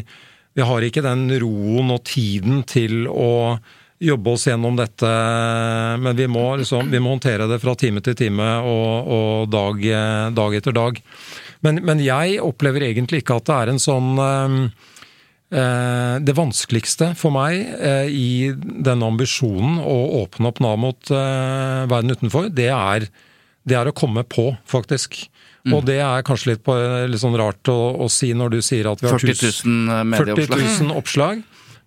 vi, har ikke den roen og tiden til å jobbe oss gjennom dette. Men vi må, liksom, vi må håndtere det fra time til time og, og dag, dag, etter dag. Men, men, jeg opplever egentlig ikke at det er en sånn det vanskeligste for meg i denne ambisjonen å åpne opp Nav mot verden utenfor, det er, det er å komme på, faktisk. Mm. Og det er kanskje litt, på, litt sånn rart å, å, si når du sier at vi har 40 000 medieoppslag. 40 000 oppslag.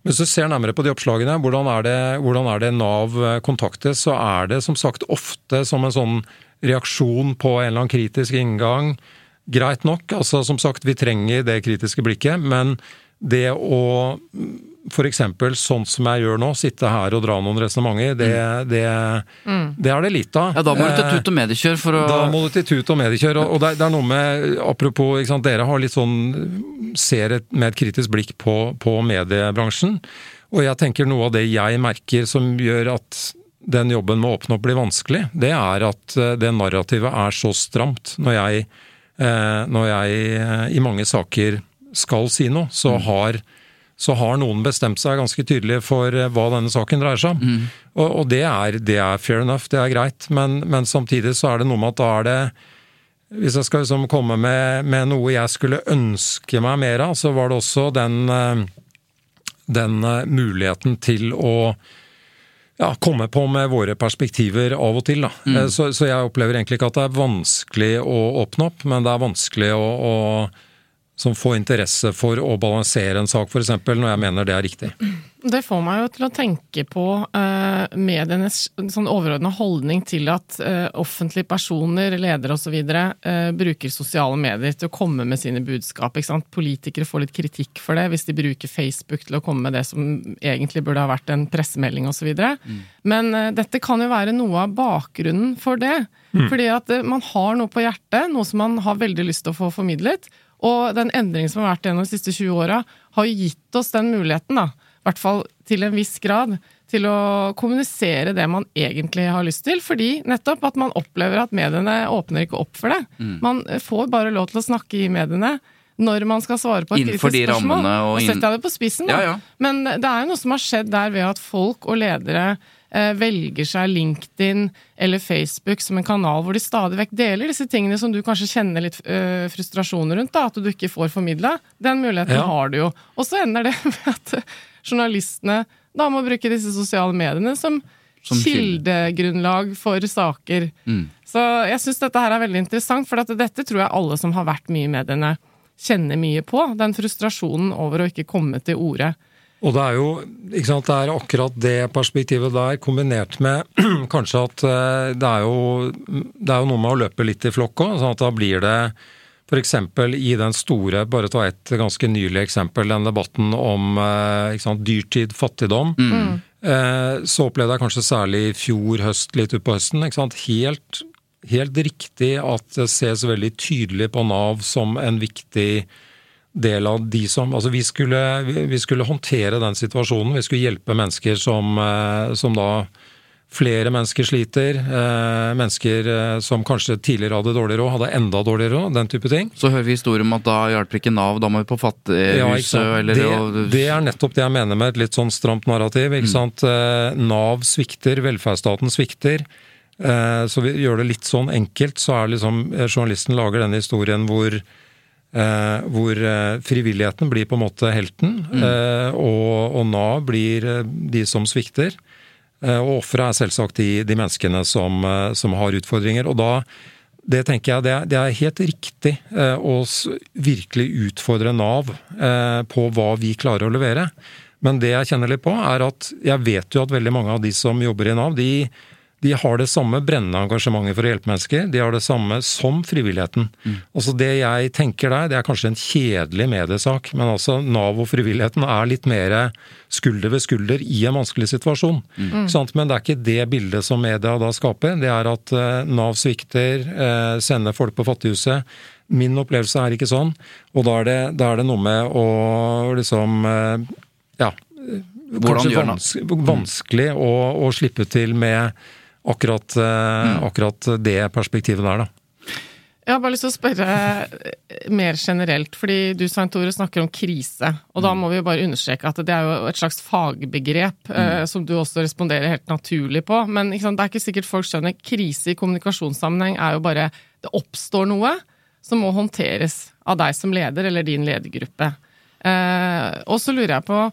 Hvis du ser nærmere på de oppslagene, hvordan er, det, hvordan er det Nav eh, kontaktes, så er det som sagt ofte som en sånn reaksjon på en eller annen kritisk inngang. Greit nok, altså som sagt, vi trenger det kritiske blikket, men det å f.eks. sånn som jeg gjør nå, sitte her og dra noen resonnementer, det, mm. det, mm. det, er det lite av. Ja, Da må du til eh, tut og mediekjør for å Da må du til tut og mediekjør. Og, det, er noe med Apropos, sant, dere har litt sånn Ser et, med et kritisk blikk på, på mediebransjen. Og jeg tenker noe av det jeg merker som gjør at den jobben med å åpne opp blir vanskelig, det er at eh, det narrativet er så stramt. Når jeg, eh, når jeg i mange saker skal si noe, så mm. har så har noen bestemt seg ganske tydelig for eh, hva denne saken dreier seg om. Mm. Og, og det, er, det, er, fair enough, det er greit, men, men, samtidig så er det noe med at da er det Hvis jeg skal liksom komme med, med, noe jeg skulle ønske meg mer av, så var det også den, eh, den eh, muligheten til å ja, komme på med våre perspektiver av og til. Mm. Så, så, jeg opplever egentlig ikke at det er vanskelig å åpne opp, men det er vanskelig å, å som får interesse for å balansere en sak, f.eks., når jeg mener det er riktig. Det får meg jo til å tenke på uh, medienes sånn overordna holdning til at uh, offentlige personer, ledere osv. Uh, bruker sosiale medier til å komme med sine budskap. Politikere får litt kritikk for det hvis de bruker Facebook til å komme med det som egentlig burde ha vært en pressemelding osv. Mm. Men uh, dette kan jo være noe av bakgrunnen for det. Mm. Fordi at man har noe på hjertet, noe som man har veldig lyst til å få formidlet. Og den endringen som har vært gjennom de siste 20 åra, har jo gitt oss den muligheten, da, i hvert fall til en viss grad, til å kommunisere det man egentlig har lyst til. Fordi nettopp at man opplever at mediene åpner ikke opp for det. Mm. Man får bare lov til å snakke i mediene når man skal svare på et kritisk spørsmål. Og, og setter jeg det på spissen, da. Ja, ja. Men det er jo noe som har skjedd der ved at folk og ledere velger seg LinkedIn eller Facebook som en kanal hvor de stadig vekk deler disse tingene som du kanskje kjenner litt uh, frustrasjon rundt, da, at du ikke får formidla. Den muligheten ja. har du jo. Og så ender det med at journalistene da må bruke disse sosiale mediene som, som kildegrunnlag for saker. Mm. Så jeg syns dette her er veldig interessant, for dette tror jeg alle som har vært mye i mediene, kjenner mye på. Den frustrasjonen over å ikke komme til orde. Og det er jo ikke sant, det er akkurat det perspektivet der, kombinert med kanskje at eh, det er jo, det er jo noe med å løpe litt i flokk òg. Sånn at da blir det f.eks. i den store, bare ta et ganske nylig eksempel, den debatten om eh, sant, dyrtid, fattigdom. Mm. Eh, så opplevde jeg kanskje særlig i fjor høst, litt utpå høsten, ikke sant, helt, helt riktig at det ses veldig tydelig på Nav som en viktig del av de som Altså vi skulle, vi skulle håndtere den situasjonen. Vi skulle hjelpe mennesker som, eh, som da Flere mennesker sliter. Eh, mennesker eh, som kanskje tidligere hadde dårlig råd, hadde enda dårligere råd. Den type ting. Så hører vi historier om at da hjelper ikke Nav, da må vi på fattighuset ja, eller det, det, er nettopp det jeg mener med et litt sånn stramt narrativ. ikke mm. sant? Nav svikter, velferdsstaten svikter. Så vi gjør det litt sånn enkelt, så er liksom journalisten lager denne historien hvor Eh, hvor eh, frivilligheten blir på en måte helten, mm. eh, og, og, Nav blir eh, de som svikter. Eh, og offeret er selvsagt de, de menneskene som, eh, som, har utfordringer. Og da det tenker jeg det er, det er helt riktig å virkelig utfordre Nav på hva vi klarer å levere. Men det jeg kjenner litt på, er at jeg vet jo at veldig mange av de som jobber i Nav, de de har det samme brennende engasjementet for å hjelpe mennesker. De har det samme som frivilligheten. Mm. Altså Det jeg tenker der, det er kanskje en kjedelig mediesak, men altså Nav og frivilligheten er litt mer skulder ved skulder i en vanskelig situasjon. Mm. Men det er ikke det bildet som media da skaper. Det er at uh, Nav svikter, uh, sender folk på fattighuset. Min opplevelse er ikke sånn. Og da er det, da er det noe med å liksom uh, Ja. Kanskje vanskelig, vanskelig å, å slippe til med akkurat, mm. akkurat det perspektivet der, da. Jeg har bare lyst til å spørre eh, mer generelt, fordi du Svein Tore snakker om krise. Og da mm. må vi jo bare understreke at det er jo et slags fagbegrep mm. eh, som du også responderer helt naturlig på. Men sant, det er ikke sikkert folk skjønner. Krise i kommunikasjonssammenheng er jo bare Det oppstår noe som må håndteres av deg som leder eller din ledergruppe. Eh, og så lurer jeg på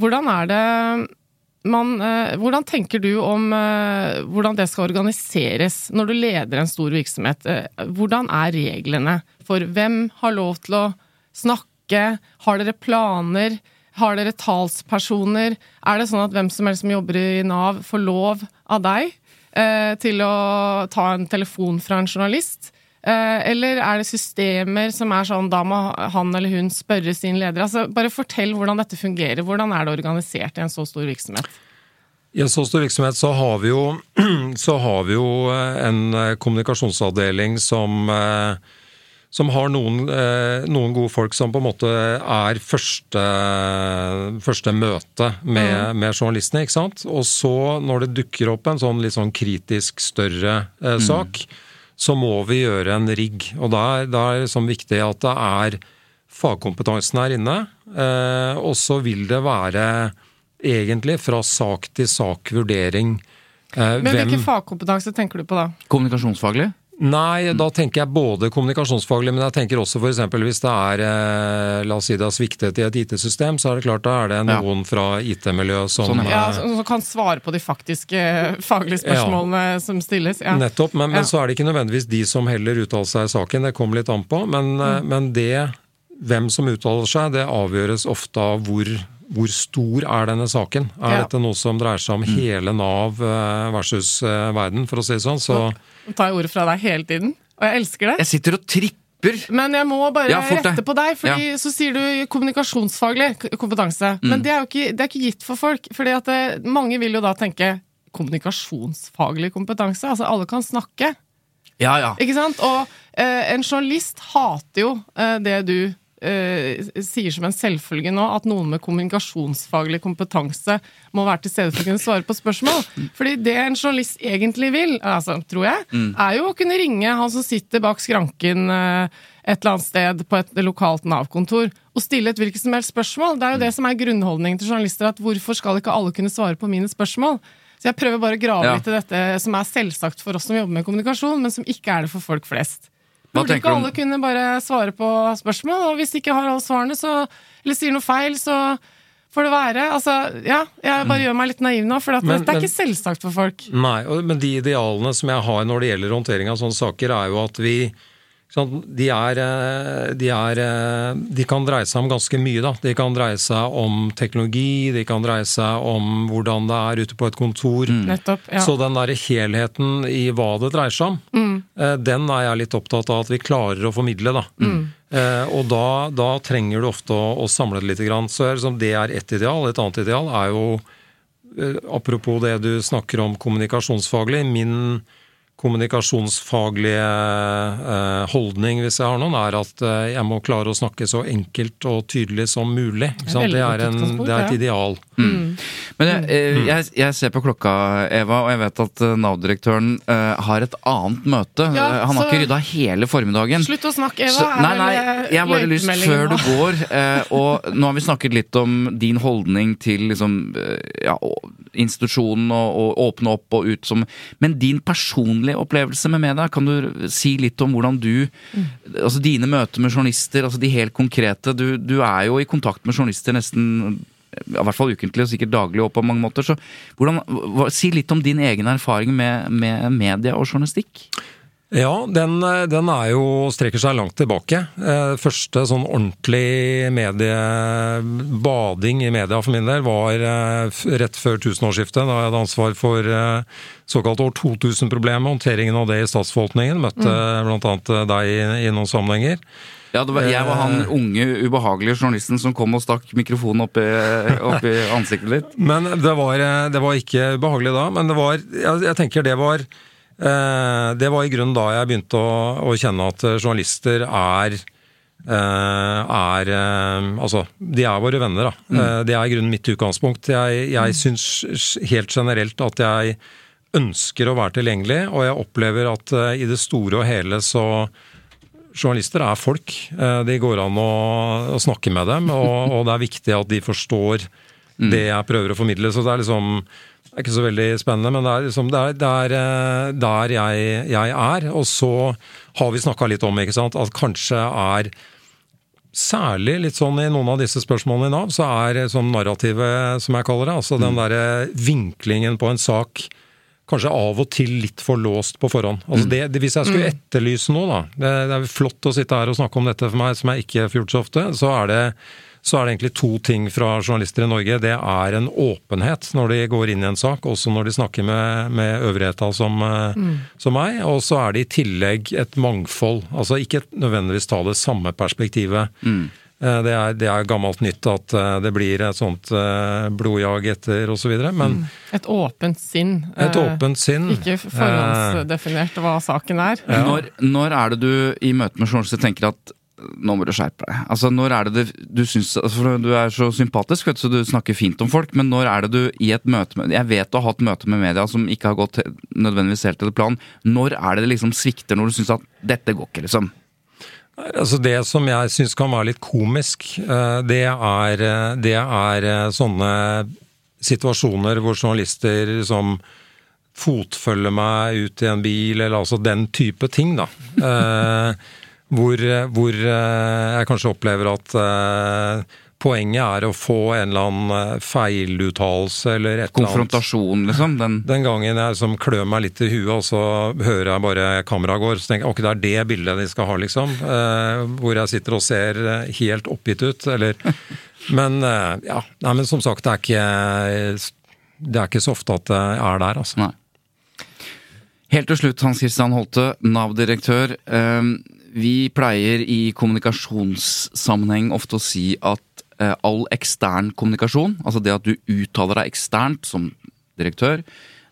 hvordan er det man, eh, hvordan tenker du om eh, hvordan det skal organiseres når du leder en stor virksomhet? Eh, hvordan er reglene for hvem har lov til å snakke? Har dere planer? Har dere talspersoner? Er det sånn at hvem som helst som jobber i Nav, får lov av deg til å ta en telefon fra en journalist? Eller er det systemer som er sånn da må han eller hun spørre sin leder? Altså, bare fortell hvordan dette fungerer. Hvordan er det organisert i en så stor virksomhet? I en så stor virksomhet så har vi jo, har vi jo eh, en eh, kommunikasjonsavdeling som, som har noen, noen, gode folk som på en måte er første, første møte med, mm. med, journalistene. ikke sant? Og så, når det dukker opp en sånn litt sånn kritisk større eh, sak, mm så må vi gjøre en rigg. Og da er, det sånn viktig at det er fagkompetansen her inne. Eh, og så vil det være egentlig fra sak til sak vurdering. Eh, Men hvilken fagkompetanse tenker du på da? Kommunikasjonsfaglig? Nei, da tenker jeg både kommunikasjonsfaglig, men jeg tenker også f.eks. hvis det er eh, La oss si det har sviktet i et IT-system, så er det klart da er det noen ja. fra IT-miljøet som sånn, ja, Som kan svare på de faktiske faglige spørsmålene ja. som stilles. Ja. Nettopp, men, men, så er det ikke nødvendigvis de som heller uttaler seg i saken, det kommer litt an på. Men, mm. men det, hvem som uttaler seg, det avgjøres ofte av hvor hvor stor er denne saken? Er ja. dette noe som dreier seg om mm. hele Nav eh, versus verden, for å si det sånn? Så, nå tar jeg ordet fra deg hele tiden, og jeg elsker det. Jeg sitter og tripper. Men jeg må bare ja, rette på deg, for ja. så sier du kommunikasjonsfaglig kompetanse. Mm. Men det er jo ikke, det er ikke, gitt for folk. fordi at det, mange vil jo da tenke kommunikasjonsfaglig kompetanse. Altså alle kan snakke. Ja, ja. Ikke sant? Og eh, en journalist hater jo eh, det du sier som en selvfølge nå at noen med kommunikasjonsfaglig kompetanse må være til stede for å kunne svare på spørsmål. Fordi det en journalist egentlig vil, altså, tror jeg, mm. er jo å kunne ringe han som sitter bak skranken uh, et eller annet sted på et lokalt Nav-kontor og stille et hvilket som helst spørsmål. Det er jo det som er grunnholdningen til journalister, at hvorfor skal ikke alle kunne svare på mine spørsmål? Så jeg prøver bare å grave ja. litt i dette som er selvsagt for oss som jobber med kommunikasjon, men som ikke er det for folk flest. Burde ikke alle kunne bare svare på spørsmål? Og hvis de ikke har alle svarene, så, eller sier noe feil, så får det være. Altså, ja, jeg bare mm. gjør meg litt naiv nå, for men, det er ikke selvsagt for folk. Nei, men de idealene som jeg har når det gjelder håndtering av sånne saker, er jo at vi de, er, eh, de, er, eh, de, kan dreie seg om ganske mye. Da. De kan dreie seg om teknologi, de kan dreie seg om hvordan det er ute på et kontor. Mm. Nettopp, ja. Så den der helheten i hva det dreier seg om, mm. Eh, den er jeg litt opptatt av at vi klarer å formidle. Da. Mm. Og da, da, trenger du ofte å, å samle det litt. Så liksom, det er ett ideal. Et annet ideal er jo, apropos det du snakker om kommunikasjonsfaglig, min kommunikasjonsfaglige eh, holdning, hvis jeg har noen, er at eh, jeg må klare å snakke så enkelt og tydelig som mulig. Det er, det er, en, det er et ideal. Mm. mm. Men jeg, eh, mm. jeg, jeg, ser på klokka, Eva, og jeg vet at Nav-direktøren har et annet møte. Ja, Han har ikke rydda hele formiddagen. Slutt å snakke, Eva. Så, nei, nei, jeg har bare lyst, før du går Og nå har vi snakket litt om din holdning til liksom, ja, institusjonen og, og åpne opp og ut som Men din personlige personlig opplevelse med media. Kan du si litt om hvordan du mm. Altså dine møter med journalister, altså de helt konkrete. Du, du er jo i kontakt med journalister nesten i hvert fall ukentlig og sikkert daglig og på mange måter. Så hvordan, si litt om din egen erfaring med, med media og journalistikk. Ja, den, den, er jo, strekker seg langt tilbake. Eh, første sånn ordentlig medie, bading i media for min del var eh, rett før tusenårsskiftet. Da jeg hadde ansvar for eh, såkalt år 2000-problemet, håndteringen av det i statsforvaltningen. Møtte mm. bl.a. deg i, i noen sammenhenger. Ja, var, Jeg var han unge, ubehagelige journalisten som kom og stakk mikrofonen opp i, opp i ansiktet ditt. Men det var, det var, ikke ubehagelig da. Men det var Jeg, jeg tenker det var Eh, det var i grunnen da jeg begynte å, å kjenne at journalister er eh, er eh, Altså, de er våre venner, da. Mm. Det er i grunnen mitt utgangspunkt. Jeg, jeg mm. syns helt generelt at jeg ønsker å være tilgjengelig, og jeg opplever at i det store og hele så journalister er folk. Eh, de går an å, å snakke med dem, og, og, det er viktig at de forstår mm. det jeg prøver å formidle. Så det er liksom det er ikke så veldig spennende, men det er, liksom, det er, det er eh, der jeg, jeg, er. Og så har vi snakka litt om ikke sant, at kanskje er Særlig litt sånn i noen av disse spørsmålene i Nav, så er sånn narrativet, som jeg kaller det, altså mm. den derre vinklingen på en sak kanskje av og til litt for låst på forhånd. Altså mm. det, det, hvis jeg skulle mm. etterlyse noe, da det, det, er flott å sitte her og snakke om dette for meg, som jeg ikke har gjort så ofte. Så er, det, så er det egentlig to ting fra journalister i Norge. Det er en åpenhet når de går inn i en sak, også når de snakker med, med øvrigheta som, eh, mm. som meg. Og så er det i tillegg et mangfold. Altså ikke nødvendigvis ta det samme perspektivet. Mm. Eh, det er, det er, gammelt nytt at eh, det blir et sånt blodjag etter osv. Men mm. Et åpent sinn. Et åpent sinn. Ikke forhåndsdefinert hva saken er. Ja. Når, når, er det du i møte med journalister tenker at nå må du skjerpe deg. Altså, når er det, det du syns altså, Du er så sympatisk, vet du, så du snakker fint om folk, men når er det du i et møte med Jeg vet du har hatt møte med media som ikke har gått nødvendigvis helt til planen. Når er det det liksom svikter, når du syns at dette går ikke, liksom? Altså Det som jeg syns kan være litt komisk, eh, det er, eh, det er, eh, sånne situasjoner hvor journalister som fotfølger meg ut i en bil, eller altså den type ting, da. hvor, hvor jeg kanskje opplever at Poenget er å få en eller annen eh, feiluttalelse eller et Konfrontasjon, liksom? Den, den gangen jeg liksom klør meg litt i huet, og så hører jeg bare kameraet går, så tenker jeg ok, det er det bildet de skal ha, liksom. Eh, hvor jeg sitter og ser eh, helt oppgitt ut, eller Men eh, ja. Nei, men som sagt, det er ikke Det er ikke så ofte at jeg er der, altså. Nei. Helt til slutt, Hans Christian Holte, Nav-direktør. Eh, vi pleier i kommunikasjonssammenheng ofte å si at Eh, all ekstern kommunikasjon, altså det at du uttaler deg eksternt som direktør,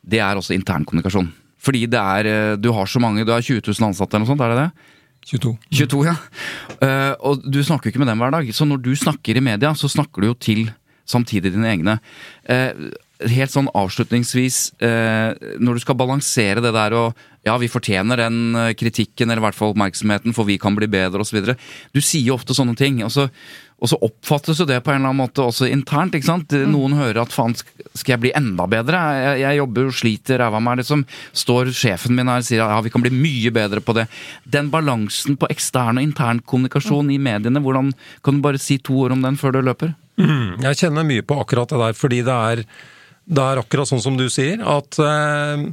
det er også intern kommunikasjon. Fordi det er eh, Du har så mange, du har 20 000 ansatte eller noe sånt, er det det? 22. 22, ja. Uh, og du snakker jo ikke med dem hver dag. Så når du snakker i media, så snakker du jo til samtidig dine egne. Uh, helt sånn avslutningsvis, uh, når du skal balansere det der og ja, vi fortjener den kritikken, eller i hvert fall oppmerksomheten, for vi kan bli bedre, osv. Du sier jo ofte sånne ting. og så og så oppfattes jo det på en eller annen måte også internt. ikke sant? Mm. Noen hører at faen, skal jeg bli enda bedre? Jeg, jeg jobber og sliter ræva meg, liksom. Står sjefen min her og sier ja, vi kan bli mye bedre på det. Den balansen på ekstern og intern kommunikasjon mm. i mediene, hvordan kan du bare si to ord om den før du løper? Mm. Jeg kjenner mye på akkurat det der, fordi det er, det er akkurat sånn som du sier, at eh,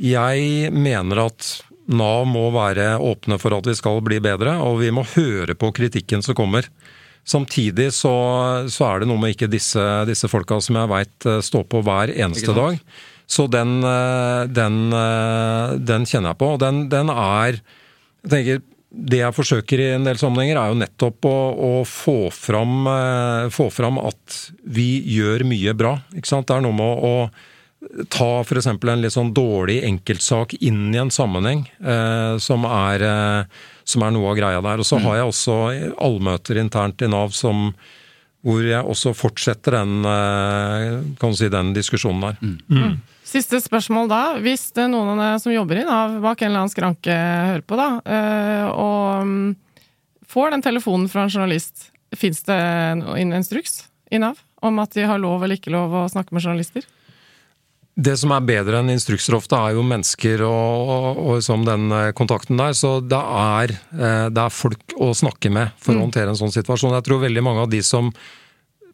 jeg mener at Nav må være åpne for at vi skal bli bedre, og vi må høre på kritikken som kommer. Samtidig så, så, er det noe med ikke disse, disse folka som jeg veit eh, står på hver eneste dag. Så den, eh, den, eh, den, kjenner jeg på. Og den, den, er jeg tenker, Det jeg forsøker i en del sammenhenger, er jo nettopp å, å få, fram, få, fram, at vi gjør mye bra. Ikke sant? Det er noe med å ta f.eks. en litt sånn dårlig enkeltsak inn i en sammenheng eh, som er eh, som er noe av greia der. Og så mm. har jeg også allmøter internt i Nav som hvor jeg også fortsetter den, eh, kan si, den diskusjonen der. Mm. Mm. Siste spørsmål da. Hvis det er noen som jobber i Nav bak en eller annen skranke hører på, da, eh, og mm, får den telefonen fra en journalist, fins det en instruks i Nav om at de har lov eller ikke lov å snakke med journalister? Det som er bedre enn instrukser ofte, er jo mennesker og, og, og som den eh, kontakten der. Så det er, eh, det er folk å snakke med for mm. å håndtere en sånn situasjon. Jeg tror veldig mange av de som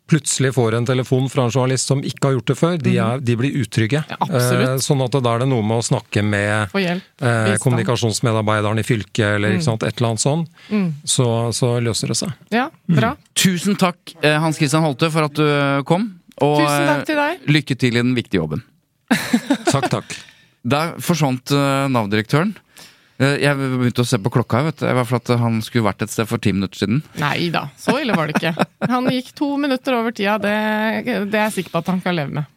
plutselig får en telefon fra en journalist som ikke har gjort det før, de, mm. er, de blir utrygge. Ja, eh, sånn at da er det noe med å snakke med eh, kommunikasjonsmedarbeideren i fylket eller mm. sant, et eller annet sånn. Mm. Så, så, løser det seg. Ja, bra. Mm. Tusen takk Hans Christian Holte for at du kom. Og Tusen takk til deg. lykke til i den viktige jobben. takk, takk. Der forsvant uh, Nav-direktøren. Uh, jeg begynte å se på klokka, vet du. for at han skulle vært et sted for ti minutter siden. Nei da, så ille var det ikke. Han gikk to minutter over tida. Det, det er jeg sikker på at han kan leve med.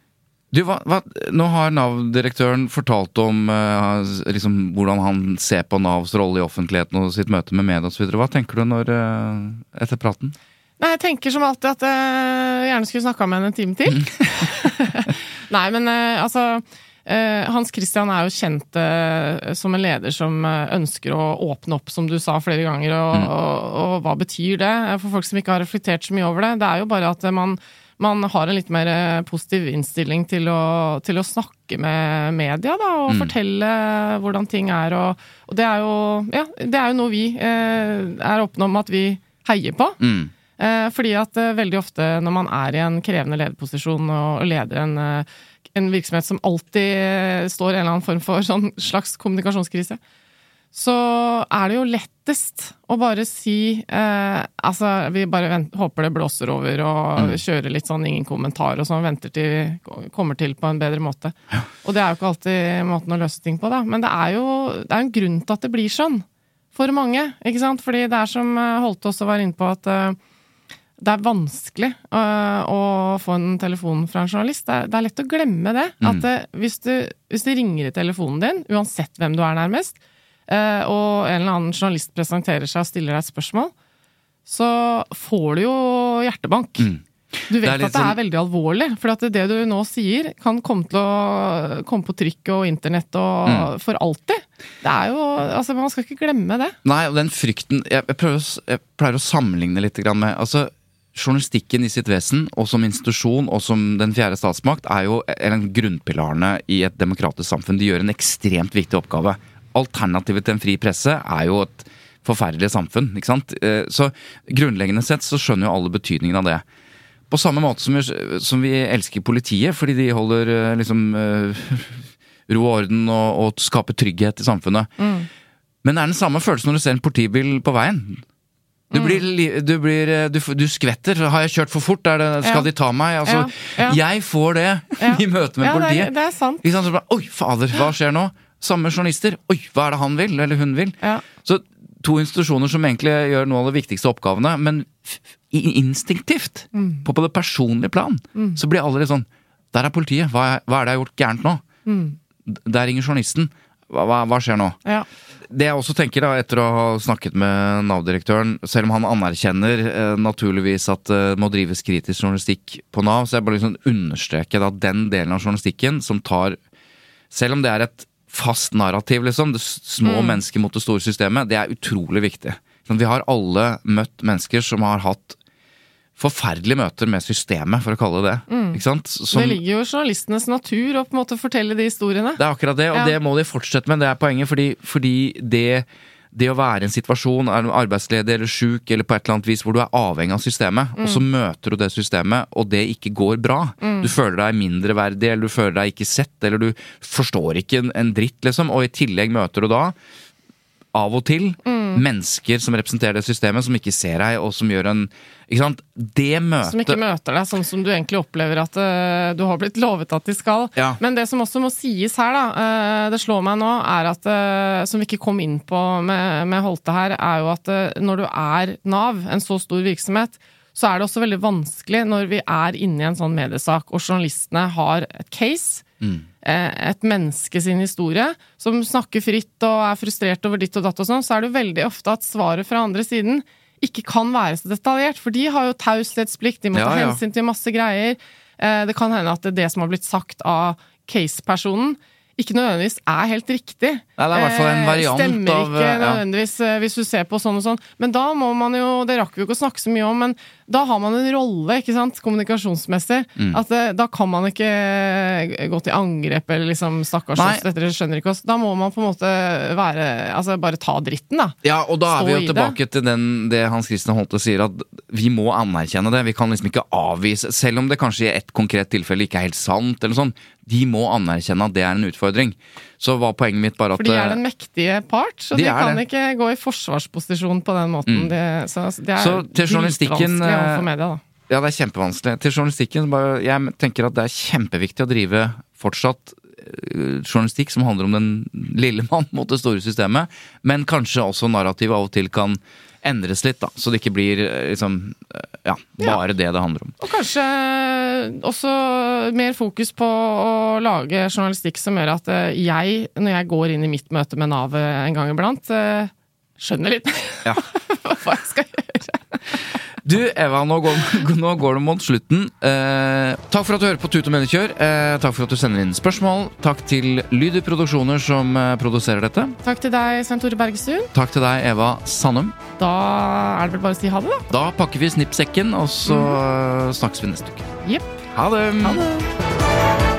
Du, hva, hva, nå har Nav-direktøren fortalt om uh, liksom, hvordan han ser på Navs rolle i offentligheten og sitt møte med media osv. Hva tenker du når, uh, etter praten? Nei, Jeg tenker som alltid at jeg gjerne skulle snakka med henne en time til. Nei, men uh, altså Eh, Hans Christian er jo kjent eh, som en leder som eh, ønsker å åpne opp, som du sa flere ganger. Og, mm. og, og, hva betyr det? For folk som ikke har reflektert så mye over det. Det er jo bare at man, man har en litt mer positiv innstilling til å, til å snakke med media, da, og mm. fortelle hvordan ting er. Og, og, det er jo ja, det er jo noe vi eh, er åpne om at vi heier på. Mm. Eh, fordi at eh, veldig ofte når man er i en krevende lederposisjon og leder en en virksomhet som alltid eh, står i en eller annen form for sånn slags kommunikasjonskrise, så er det jo lettest å bare si eh, Altså, vi bare vent, håper det blåser over og mm. kjører litt sånn ingen kommentar og sånn, venter til vi kommer til på en bedre måte. Ja. Og det er jo ikke alltid måten å løse ting på, da. Men det er jo det er en grunn til at det blir sånn. For mange, ikke sant? Fordi det er som eh, Holte også var inne på, at uh, det er vanskelig uh, å få en telefon fra en journalist. Det er, det er lett å glemme det. Mm. At uh, hvis, du, hvis, du, ringer i telefonen din, uansett hvem du er nærmest, uh, og en eller annen journalist presenterer seg og stiller deg et spørsmål, så får du jo hjertebank. Mm. Du vet det at det sånn... er veldig alvorlig, for at det du nå sier, kan komme til å komme på trykk og internett og mm. for alltid. Det er jo, altså Man skal ikke glemme det. Nei, og den frykten Jeg, jeg, prøver, jeg pleier å sammenligne litt med altså journalistikken i sitt vesen, og som institusjon og som den fjerde statsmakt, er jo en grunnpilarene i et demokratisk samfunn. De gjør en ekstremt viktig oppgave. Alternativet til en fri presse er jo et forferdelig samfunn. ikke sant? Eh, så grunnleggende sett så skjønner jo alle betydningen av det. På samme måte som vi, som vi elsker politiet, fordi de holder eh, liksom eh, ro og orden og, og skaper trygghet i samfunnet. Mm. Men det er den samme følelsen når du ser en politibil på veien. Du mm. blir, du, blir eh, du, du, skvetter. Har jeg kjørt for fort? Det, skal ja. de ta meg? Altså, ja. Ja. Jeg får det i møte med politiet. Det, det er sant. Liksom, Oi, fader, hva skjer nå? Samme journalister. Oi, hva er det han vil? Eller hun vil? Så to institusjoner som egentlig gjør noen av de viktigste oppgavene, men instinktivt, mm. på, på, det personlige plan, mm. så blir alle litt sånn Der er politiet. Hva, hva, er det jeg har gjort gærent nå? Mm. Der ringer journalisten. Hva, hva, skjer nå? Ja. Det jeg også tenker, da, etter å ha snakket med Nav-direktøren, selv om han anerkjenner eh, naturligvis at det eh, må drives kritisk journalistikk på Nav, så jeg bare liksom understreker at den delen av journalistikken som tar Selv om det er et fast narrativ, liksom, det små mm. mennesker mot det store systemet, det er utrolig viktig. Sånn, vi har alle møtt mennesker som har hatt forferdelige møter med systemet, for å kalle det det. Mm. Som, det ligger jo i journalistenes natur å på en måte fortelle de historiene. Det er akkurat det, og ja. det må de fortsette med. Det er poenget, fordi, fordi det, det å være i en situasjon, er arbeidsledig eller sjuk eller på et eller annet vis hvor du er avhengig av systemet, mm. og så møter du det systemet, og det ikke går bra. Mm. Du føler deg mindreverdig, eller du føler deg ikke sett, eller du forstår ikke en, en dritt, liksom, og i tillegg møter du da av og til mm. Mennesker som representerer det systemet, som ikke ser deg, og som gjør en ikke sant? Det møtet Som ikke møter deg sånn som du egentlig opplever at uh, du har blitt lovet at de skal. Ja. Men det som også må sies her, da, uh, det slår meg nå, er at uh, Som vi ikke kom inn på med, med Holte her, er jo at når du er Nav, en så stor virksomhet, så er det også veldig vanskelig når vi er inne i en sånn mediesak, og journalistene har et case. Mm. Et menneske sin historie, som snakker fritt og er frustrert over ditt og datt og sånn, så er det jo veldig ofte at svaret fra andre siden ikke kan være så detaljert. For de har jo taushetsplikt, de må ta hensyn til masse greier. Eh, det kan hende at det, er det som har blitt sagt av case-personen, ikke nødvendigvis er helt riktig. Nei, det er i hvert fall en eh, variant Stemmer av Stemmer ikke nødvendigvis ja. hvis du ser på sånn og sånn. Men da må man jo Det rakk vi jo ikke å snakke så mye om, men da har man en rolle, ikke sant, kommunikasjonsmessig. Mm. At da kan man ikke gå til angrep eller liksom 'stakkars oss, dette skjønner ikke oss'. Da må man på en måte være Altså bare ta dritten, da. Ja, og da er vi jo tilbake det. til den, det Hans Christian Holte sier, at vi må anerkjenne det. Vi kan liksom ikke avvise Selv om det kanskje i ett konkret tilfelle ikke er helt sant, eller sånn. De må anerkjenne at det er en utfordring. Så var poenget mitt bare at For de er den mektige part, så de, de kan det. ikke gå i forsvarsposisjon på den måten. Mm. De, så det er så til journalistikken overfor media, da. Ja, det er kjempevanskelig. Til journalistikken, bare, jeg tenker at det er kjempeviktig å drive fortsatt eh, journalistikk som handler om den lille mann mot det store systemet, men kanskje også narrativet av og til kan endres litt, da. Så det ikke blir eh, liksom eh, ja, bare ja. det det handler om. Og kanskje også mer fokus på å lage journalistikk som gjør at eh, jeg, når jeg går inn i mitt møte med Nav en gang iblant, skjønner litt ja. hva jeg skal gjøre. Du, Eva, nå går, nå går det mot slutten. Eh, takk for at du hører på Tut og Mediekjør. Eh, takk for at du sender inn spørsmål. Takk til Lyder Produksjoner som eh, produserer dette. Takk til deg, Svein Tore Bergestuen. Takk til deg, Eva Sandum. Da er det vel bare å si ha det, da. Da pakker vi snippsekken, og så mm. snakkes vi neste uke. Yep. Ha det. Ha det.